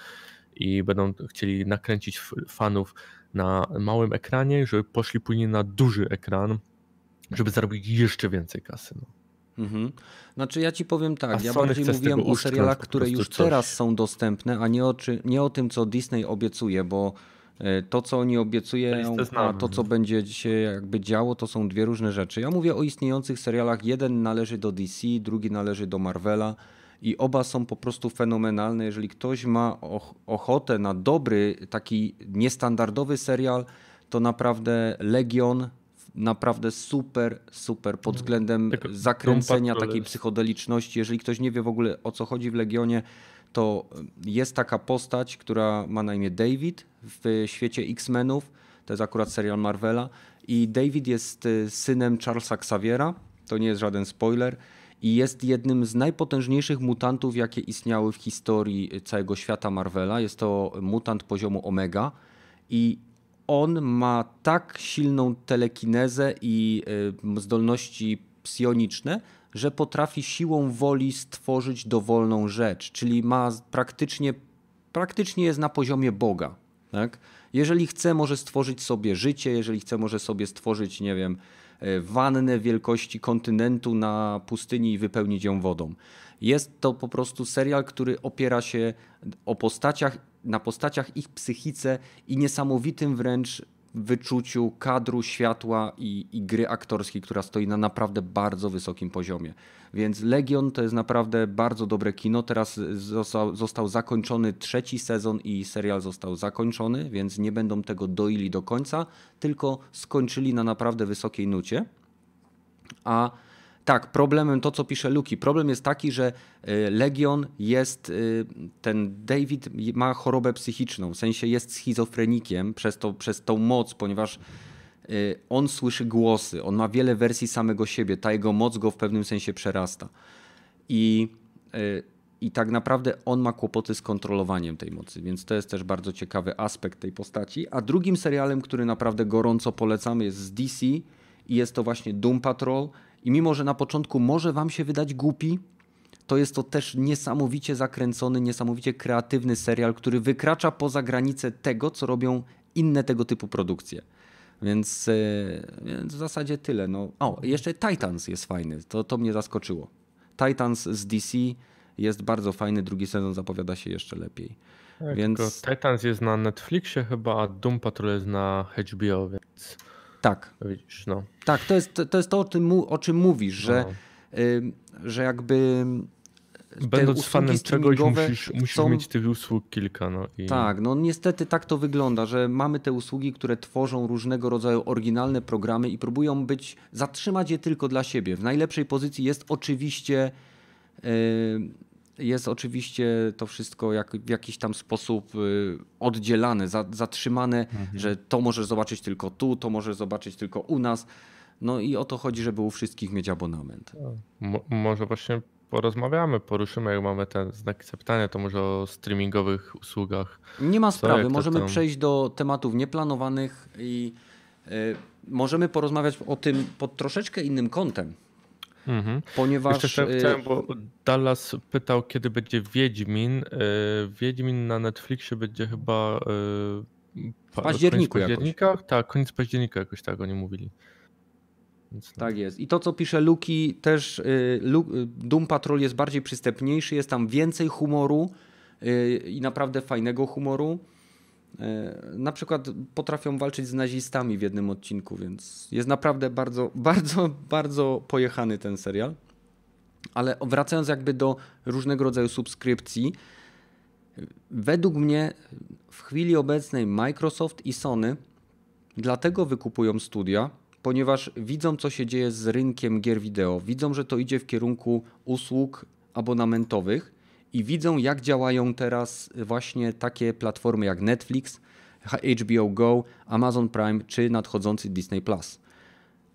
i będą chcieli nakręcić fanów na małym ekranie, żeby poszli później na duży ekran, żeby zarobić jeszcze więcej kasy. No. Mhm. Znaczy ja ci powiem tak, a ja bardziej mówiłem o serialach, które już coś. teraz są dostępne, a nie o, czy, nie o tym, co Disney obiecuje, bo e, to, co oni obiecują, a to, co będzie się jakby działo, to są dwie różne rzeczy. Ja mówię o istniejących serialach. Jeden należy do DC, drugi należy do Marvela i oba są po prostu fenomenalne. Jeżeli ktoś ma ochotę na dobry, taki niestandardowy serial, to naprawdę Legion naprawdę super, super pod no, względem zakręcenia, takiej psychodeliczności. Jeżeli ktoś nie wie w ogóle o co chodzi w Legionie, to jest taka postać, która ma na imię David w świecie X-Menów. To jest akurat serial Marvela. I David jest y, synem Charlesa Xaviera. To nie jest żaden spoiler i jest jednym z najpotężniejszych mutantów, jakie istniały w historii całego świata Marvela. Jest to mutant poziomu Omega i on ma tak silną telekinezę i zdolności psioniczne, że potrafi siłą woli stworzyć dowolną rzecz, czyli ma praktycznie, praktycznie jest na poziomie Boga. Tak? Jeżeli chce, może stworzyć sobie życie, jeżeli chce, może sobie stworzyć, nie wiem, wannę wielkości kontynentu na pustyni i wypełnić ją wodą. Jest to po prostu serial, który opiera się o postaciach, na postaciach, ich psychice i niesamowitym wręcz wyczuciu kadru, światła i, i gry aktorskiej, która stoi na naprawdę bardzo wysokim poziomie. Więc Legion to jest naprawdę bardzo dobre kino. Teraz został, został zakończony trzeci sezon i serial został zakończony, więc nie będą tego doili do końca, tylko skończyli na naprawdę wysokiej nucie. A tak, problemem to, co pisze Luki, problem jest taki, że y, Legion jest, y, ten David ma chorobę psychiczną, w sensie jest schizofrenikiem przez, to, przez tą moc, ponieważ y, on słyszy głosy, on ma wiele wersji samego siebie, ta jego moc go w pewnym sensie przerasta. I, i tak naprawdę on ma kłopoty z kontrolowaniem tej mocy, więc to jest też bardzo ciekawy aspekt tej postaci. A drugim serialem, który naprawdę gorąco polecamy jest z DC i jest to właśnie Doom Patrol i mimo, że na początku może wam się wydać głupi, to jest to też niesamowicie zakręcony, niesamowicie kreatywny serial, który wykracza poza granice tego, co robią inne tego typu produkcje. Więc, e, więc w zasadzie tyle. No. O, jeszcze Titans jest fajny. To, to mnie zaskoczyło. Titans z DC jest bardzo fajny. Drugi sezon zapowiada się jeszcze lepiej. Tak, więc... Titans jest na Netflixie chyba, a Doom Patrol jest na HBO, więc... Tak. Widzisz, no. Tak, to jest to, jest to o, tym, o czym mówisz, że, no. y, że jakby. Będąc fanem czegoś, musisz, musisz są... mieć tych usług kilka. No i... Tak, no niestety tak to wygląda, że mamy te usługi, które tworzą różnego rodzaju oryginalne programy i próbują być, zatrzymać je tylko dla siebie. W najlepszej pozycji jest oczywiście. Yy, jest oczywiście to wszystko jak, w jakiś tam sposób y, oddzielane, zatrzymane, mhm. że to możesz zobaczyć tylko tu, to możesz zobaczyć tylko u nas. No i o to chodzi, żeby u wszystkich mieć abonament. Mo może właśnie porozmawiamy, poruszymy, jak mamy ten znak zapytania, to może o streamingowych usługach. Nie ma sprawy, możemy tam... przejść do tematów nieplanowanych i y, możemy porozmawiać o tym pod troszeczkę innym kątem. Mhm. Ponieważ. Jeszcze chciałem, bo Dallas pytał, kiedy będzie Wiedźmin. E, Wiedźmin na Netflixie będzie chyba. E, w październiku koniec października? Jakoś. Tak, koniec października jakoś tak oni mówili. Więc tak no. jest. I to, co pisze Luki, też Doom Patrol jest bardziej przystępniejszy, jest tam więcej humoru i naprawdę fajnego humoru. E, na przykład potrafią walczyć z nazistami w jednym odcinku, więc jest naprawdę bardzo, <laughs> bardzo, bardzo pojechany ten serial. Ale wracając jakby do różnego rodzaju subskrypcji, według mnie w chwili obecnej Microsoft i Sony dlatego wykupują studia, ponieważ widzą, co się dzieje z rynkiem gier wideo. Widzą, że to idzie w kierunku usług abonamentowych i widzą, jak działają teraz właśnie takie platformy jak Netflix, HBO Go, Amazon Prime czy nadchodzący Disney Plus.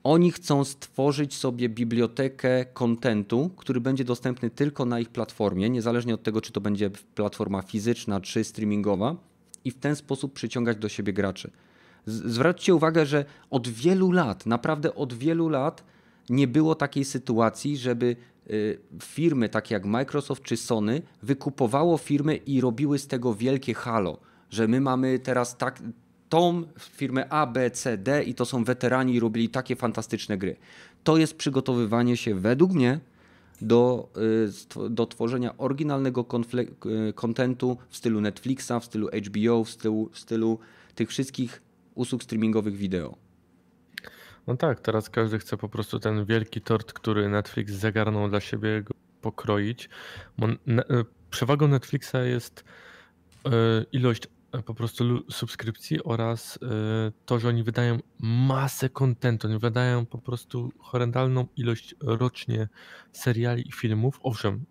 Oni chcą stworzyć sobie bibliotekę kontentu, który będzie dostępny tylko na ich platformie, niezależnie od tego, czy to będzie platforma fizyczna czy streamingowa, i w ten sposób przyciągać do siebie graczy. Zwróćcie uwagę, że od wielu lat, naprawdę od wielu lat, nie było takiej sytuacji, żeby Y, firmy takie jak Microsoft czy Sony wykupowało firmy i robiły z tego wielkie halo, że my mamy teraz tak, tą firmę A, B, C, D i to są weterani i robili takie fantastyczne gry. To jest przygotowywanie się według mnie do, y, do tworzenia oryginalnego kontentu w stylu Netflixa, w stylu HBO, w stylu, w stylu tych wszystkich usług streamingowych wideo. No tak, teraz każdy chce po prostu ten wielki tort, który Netflix zagarnął dla siebie, go pokroić. E, przewagą Netflixa jest e, ilość e, po prostu subskrypcji oraz to, że oni wydają masę kontentu. Oni wydają po prostu horrendalną ilość rocznie seriali i filmów. Owszem,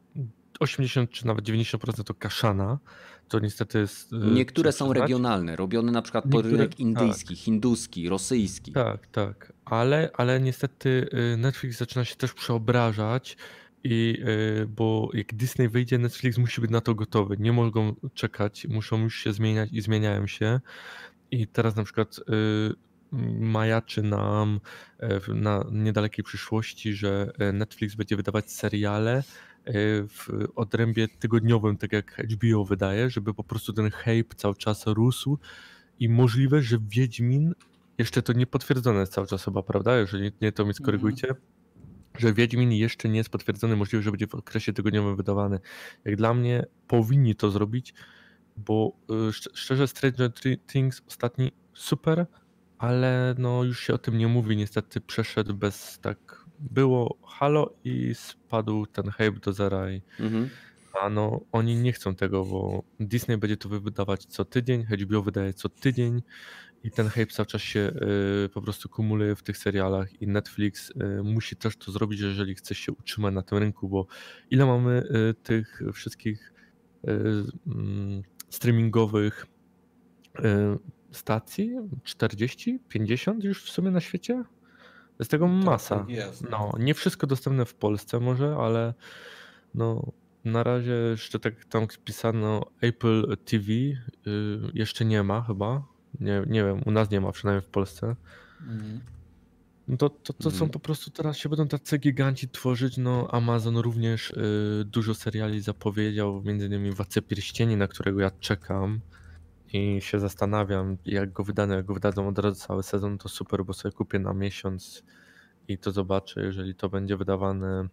80 czy nawet 90% to kaszana, to niestety jest. E, Niektóre są regionalne, robione na przykład pod rynek tak. indyjski, tak. hinduski, rosyjski. Tak, tak, ale, ale niestety e, Netflix zaczyna się też przeobrażać. I e, bo jak Disney wyjdzie, Netflix musi być na to gotowy. Nie mogą czekać, muszą już się zmieniać i zmieniają się. I teraz na przykład majaczy nam na niedalekiej przyszłości, że Netflix będzie wydawać seriale w odrębie tygodniowym, tak jak HBO wydaje, żeby po prostu ten hype cały czas rósł i możliwe, że Wiedźmin jeszcze to nie potwierdzone jest cały czas chyba, prawda? Jeżeli nie, to mi skorygujcie. Mhm. Że Wiedźmin jeszcze nie jest potwierdzony, możliwe, że będzie w okresie tygodniowym wydawany. Jak dla mnie powinni to zrobić, bo y, szczerze Stranger Things ostatni super, ale no już się o tym nie mówi. Niestety przeszedł bez tak. Było halo i spadł ten hype do zera. I, mhm. A no oni nie chcą tego, bo Disney będzie to wydawać co tydzień, HBO wydaje co tydzień i ten hype cały czas się y, po prostu kumuluje w tych serialach i Netflix y, musi też to zrobić, jeżeli chce się utrzymać na tym rynku, bo ile mamy y, tych wszystkich mm, streamingowych stacji? 40? 50 już w sumie na świecie? Jest tego tak, masa. Tak jest. No, nie wszystko dostępne w Polsce może, ale no na razie jeszcze tak tam pisano Apple TV jeszcze nie ma chyba, nie, nie wiem, u nas nie ma, przynajmniej w Polsce. Mhm. No to, to, to są mhm. po prostu teraz się będą tacy giganci tworzyć. No, Amazon również y, dużo seriali zapowiedział, między innymi Władcę Pierścieni, na którego ja czekam i się zastanawiam, jak go wydano, jak go wydadzą od razu cały sezon, to super, bo sobie kupię na miesiąc i to zobaczę. Jeżeli to będzie wydawane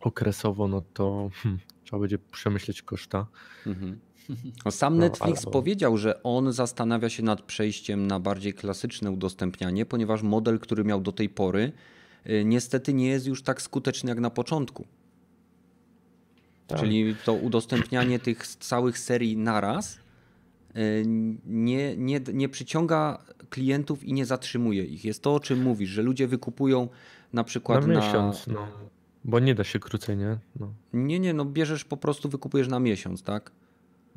okresowo, no to hmm, trzeba będzie przemyśleć koszta. Mhm. No, sam Netflix albo... powiedział, że on zastanawia się nad przejściem na bardziej klasyczne udostępnianie, ponieważ model, który miał do tej pory, y, niestety nie jest już tak skuteczny jak na początku. Tak. Czyli to udostępnianie tych całych serii naraz nie, nie, nie przyciąga klientów i nie zatrzymuje ich. Jest to, o czym mówisz, że ludzie wykupują na przykład na miesiąc. Na... No. Bo nie da się krócej, nie? No. Nie, nie, no bierzesz po prostu, wykupujesz na miesiąc, tak?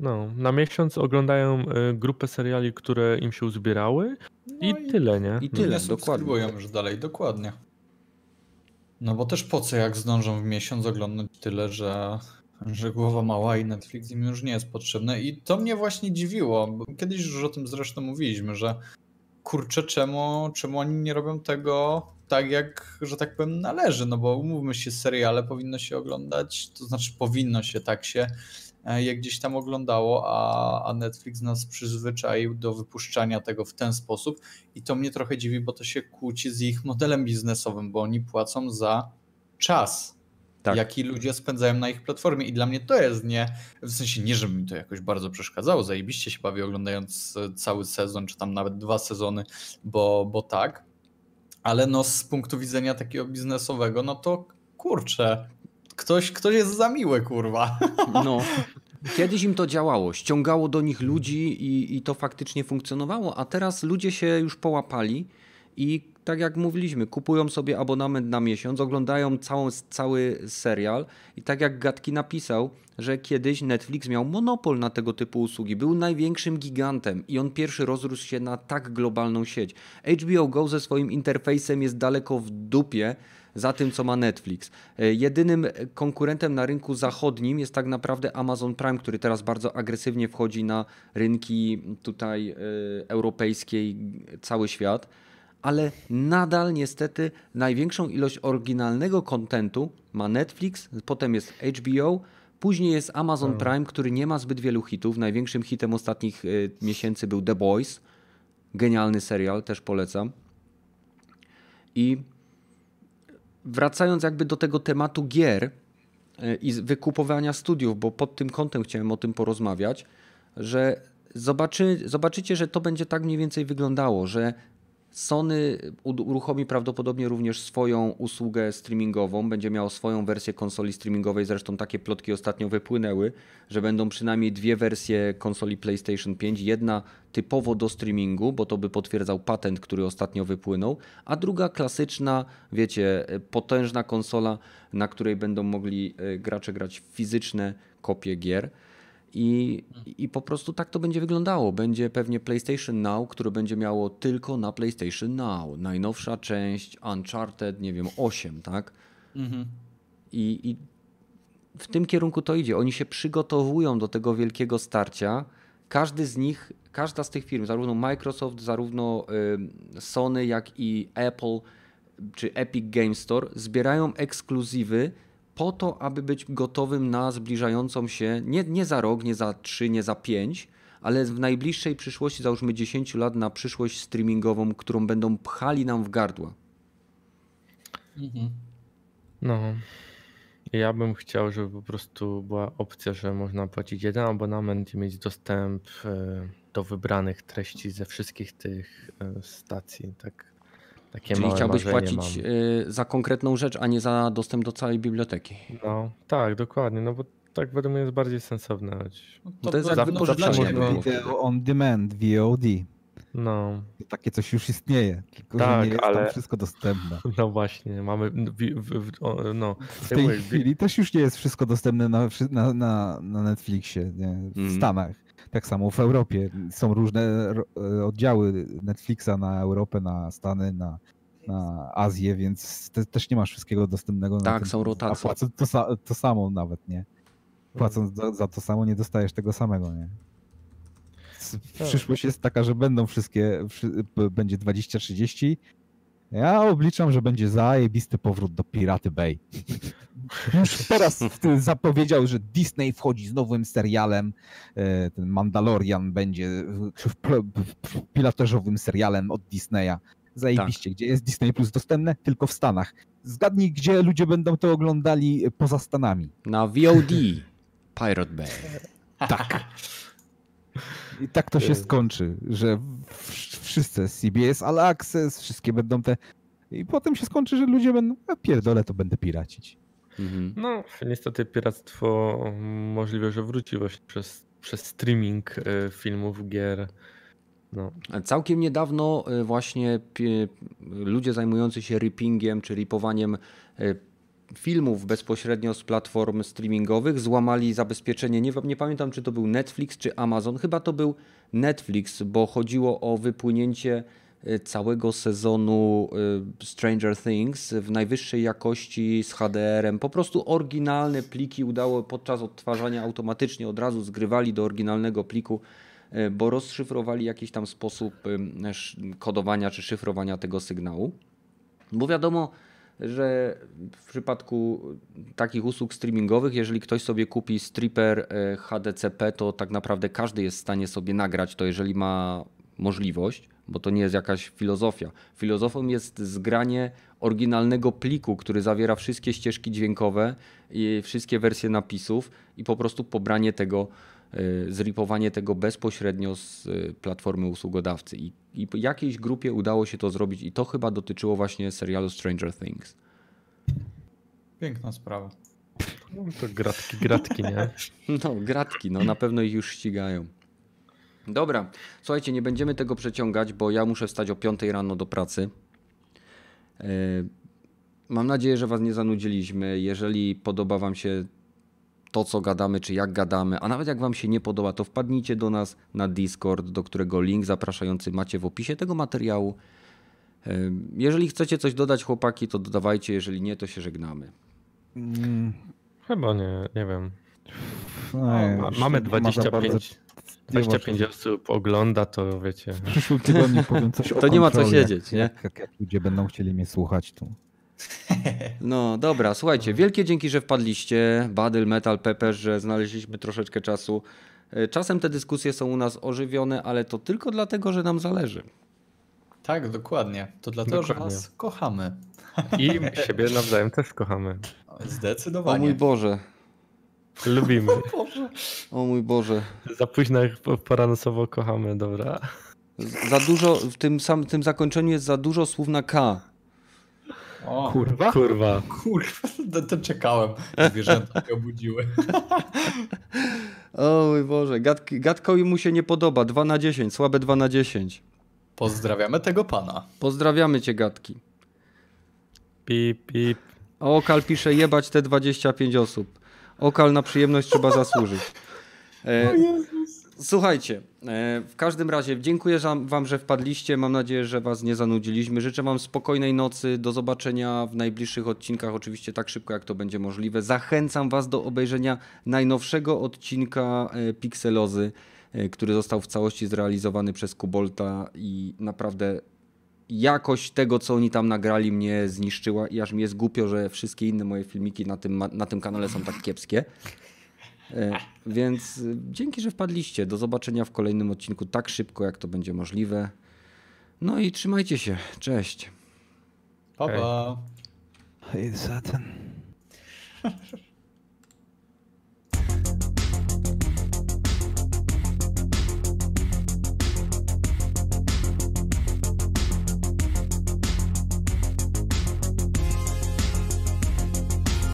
No, na miesiąc oglądają y, grupę seriali, które im się uzbierały i, no i tyle, nie? I tyle, no. dokładnie. już dalej, dokładnie. No bo też po co, jak zdążą w miesiąc oglądać tyle, że, że głowa mała i Netflix im już nie jest potrzebne. I to mnie właśnie dziwiło. Kiedyś już o tym zresztą mówiliśmy, że kurczę, czemu, czemu oni nie robią tego tak, jak, że tak powiem, należy? No bo umówmy się, seriale powinno się oglądać, to znaczy powinno się tak się E, je gdzieś tam oglądało, a, a Netflix nas przyzwyczaił do wypuszczania tego w ten sposób i to mnie trochę dziwi, bo to się kłóci z ich modelem biznesowym, bo oni płacą za czas. Tak. jaki ludzie spędzają na ich platformie. I dla mnie to jest nie, w sensie nie, żeby mi to jakoś bardzo przeszkadzało. Zajebiście się bawię oglądając cały sezon, czy tam nawet dwa sezony, bo, bo tak. Ale no z punktu widzenia takiego biznesowego, no to kurczę, Ktoś, ktoś jest za miły, kurwa. <laughs> No. Kiedyś im to działało, ściągało do nich ludzi i, i to faktycznie funkcjonowało, a teraz ludzie się już połapali i tak jak mówiliśmy, kupują sobie abonament na miesiąc, oglądają całą, cały serial i tak jak Gatki napisał, że kiedyś Netflix miał monopol na tego typu usługi, był największym gigantem i on pierwszy rozrósł się na tak globalną sieć. HBO Go ze swoim interfejsem jest daleko w dupie, za tym, co ma Netflix. E, jedynym konkurentem na rynku zachodnim jest tak naprawdę Amazon Prime, który teraz bardzo agresywnie wchodzi na rynki tutaj e, europejskie cały świat. Ale nadal niestety największą ilość oryginalnego kontentu ma Netflix, potem jest HBO, Później jest Amazon hmm. Prime, który nie ma zbyt wielu hitów. Największym hitem ostatnich y, miesięcy był The Boys. Genialny serial, też polecam. I wracając jakby do tego tematu gier e, i wykupowania studiów, bo pod tym kątem chciałem o tym porozmawiać, że zobaczy, zobaczycie, że to będzie tak mniej więcej wyglądało, że Sony uruchomi prawdopodobnie również swoją usługę streamingową, będzie miało swoją wersję konsoli streamingowej. Zresztą takie plotki ostatnio wypłynęły, że będą przynajmniej dwie wersje konsoli PlayStation 5. Jedna typowo do streamingu, bo to by potwierdzał patent, który ostatnio wypłynął, a druga klasyczna, wiecie, potężna konsola, na której będą mogli e, gracze grać fizyczne kopie gier. I, I po prostu tak to będzie wyglądało. Będzie pewnie PlayStation Now, które będzie miało tylko na PlayStation Now. Najnowsza część Uncharted, nie wiem, 8, tak? Mhm. I, I w tym kierunku to idzie. Oni się przygotowują do tego wielkiego starcia. Każdy z nich, każda z tych firm, zarówno Microsoft, zarówno y, Sony, jak i Apple czy Epic Game Store, zbierają ekskluzywy po to, aby być gotowym na zbliżającą się, nie, nie za rok, nie za trzy, nie za pięć, ale w najbliższej przyszłości, załóżmy 10 lat na przyszłość streamingową, którą będą pchali nam w gardła. Mhm. No. Ja bym chciał, żeby po prostu była opcja, że można płacić jeden abonament i mieć dostęp e, do wybranych treści ze wszystkich tych e, stacji. Tak, takie Czyli chciałbyś płacić mam. y, za konkretną rzecz, a nie za dostęp do całej biblioteki. No, tak, dokładnie, no bo tak według mnie jest bardziej sensowne. No to jest jak było. można- Video on demand, VOD. No, Takie coś już istnieje, tylko że Tak, nie jest ale- tam wszystko dostępne. <laughs> no właśnie, mamy, w, w, w, o, no, W tej chwili też już nie jest wszystko dostępne na, na, na, na Netflixie, nie? w Mhm. Stanach. Tak samo w Europie. Są różne e, oddziały Netflixa na Europę, na Stany, na, na Azję, więc te, też nie masz wszystkiego dostępnego. na Tak, tym. są A rotacje. płacąc to, to samo nawet, nie? Płacąc za, za to samo nie dostajesz tego samego, nie? Tak. Przyszłość jest taka, że będą wszystkie, będzie 20-30. Ja obliczam, że będzie zajebisty powrót do Piraty Bay. <laughs> Już teraz w- zapowiedział, że Disney wchodzi z nowym serialem. e, Ten Mandalorian będzie pilotażowym serialem od Disneya. Zajebiście, gdzie jest Disney Plus dostępne? Tylko w Stanach. Zgadnij, gdzie ludzie będą to oglądali poza Stanami. Na VOD Pirate Bay. Tak. <laughs> I tak to się skończy, że wszyscy CBS All Access, wszystkie będą te... I potem się skończy, że ludzie będą, a pierdolę, to będę piracić. Mhm. No, niestety piractwo możliwe, że wróci właśnie przez, przez streaming e, filmów, gier. No, Całkiem niedawno y, właśnie ludzie zajmujący się rippingiem czy ripowaniem y, filmów bezpośrednio z platform streamingowych złamali zabezpieczenie. Nie, nie pamiętam, czy to był Netflix czy Amazon. Chyba to był Netflix, bo chodziło o wypłynięcie y, całego sezonu y, Stranger Things w najwyższej jakości z HDR-em. Po prostu oryginalne pliki udało podczas odtwarzania automatycznie od razu zgrywali do oryginalnego pliku e, bo rozszyfrowali jakiś tam sposób kodowania czy szyfrowania tego sygnału. Bo wiadomo, że w przypadku takich usług streamingowych, jeżeli ktoś sobie kupi stripper e, HDCP, to tak naprawdę każdy jest w stanie sobie nagrać to, jeżeli ma możliwość, bo to nie jest jakaś filozofia. Filozofią jest zgranie oryginalnego pliku, który zawiera wszystkie ścieżki dźwiękowe i wszystkie wersje napisów i po prostu pobranie tego zripowanie tego bezpośrednio z y, platformy usługodawcy. I, I jakiejś grupie udało się to zrobić, i to chyba dotyczyło właśnie serialu Stranger Things. Piękna sprawa. no to gratki, gratki, nie? <laughs> No, gratki, no na pewno ich już ścigają. Dobra, słuchajcie, nie będziemy tego przeciągać, bo ja muszę wstać o 5 rano do pracy. E, Mam nadzieję, że Was nie zanudziliśmy. Jeżeli podoba Wam się to, co gadamy, czy jak gadamy, a nawet jak Wam się nie podoba, to wpadnijcie do nas na Discord, do którego link zapraszający macie w opisie tego materiału. Jeżeli chcecie coś dodać, chłopaki, to dodawajcie, jeżeli nie, to się żegnamy. Mm, Chyba nie, nie wiem. no, mamy nie ma za 25, bardzo- nie ma 25 co- osób ogląda, to wiecie. W przyszłym tygodniu powiem coś o To nie ma co siedzieć, nie? Jak, jak, jak ludzie będą chcieli mnie słuchać, to No dobra, słuchajcie, wielkie dzięki, że wpadliście. Badyl, Metal, Pepper, że znaleźliśmy troszeczkę czasu. E, Czasem te dyskusje są u nas ożywione, ale to tylko dlatego, że nam zależy. Tak, dokładnie. To dlatego, że Dokładnie. was kochamy. I siebie nawzajem też kochamy. O Zdecydowanie. mój Boże, Lubimy. <laughs> Boże. o mój Boże. Za późno poranosowo kochamy, dobra. Z- Za dużo, w tym samym tym zakończeniu jest za dużo słów na K. O, kurwa. Kurwa. kurwa, to, to czekałem. Zwierzęta się obudziły. O mój Boże, Gadki, Gadkowi mu się nie podoba. 2 na 10, słabe 2 na 10. Pozdrawiamy tego pana. Pozdrawiamy cię, Gadki. Pip, pip. A Okal pisze jebać te 25 osób. Okal na przyjemność trzeba zasłużyć. E, słuchajcie, e, w każdym razie dziękuję wam, że wpadliście. Mam nadzieję, że was nie zanudziliśmy. Życzę wam spokojnej nocy. Do zobaczenia w najbliższych odcinkach, oczywiście tak szybko jak to będzie możliwe. Zachęcam was do obejrzenia najnowszego odcinka e, Pixelozy, e, który został w całości zrealizowany przez Kubolta i naprawdę jakość tego, co oni tam nagrali, mnie zniszczyła i aż mi jest głupio, że wszystkie inne moje filmiki na tym, na tym kanale są tak kiepskie. E, Więc y, dzięki, że wpadliście. Do zobaczenia w kolejnym odcinku tak szybko, jak to będzie możliwe. No i trzymajcie się. Cześć. Pa, pa. Hej, Satan. <laughs>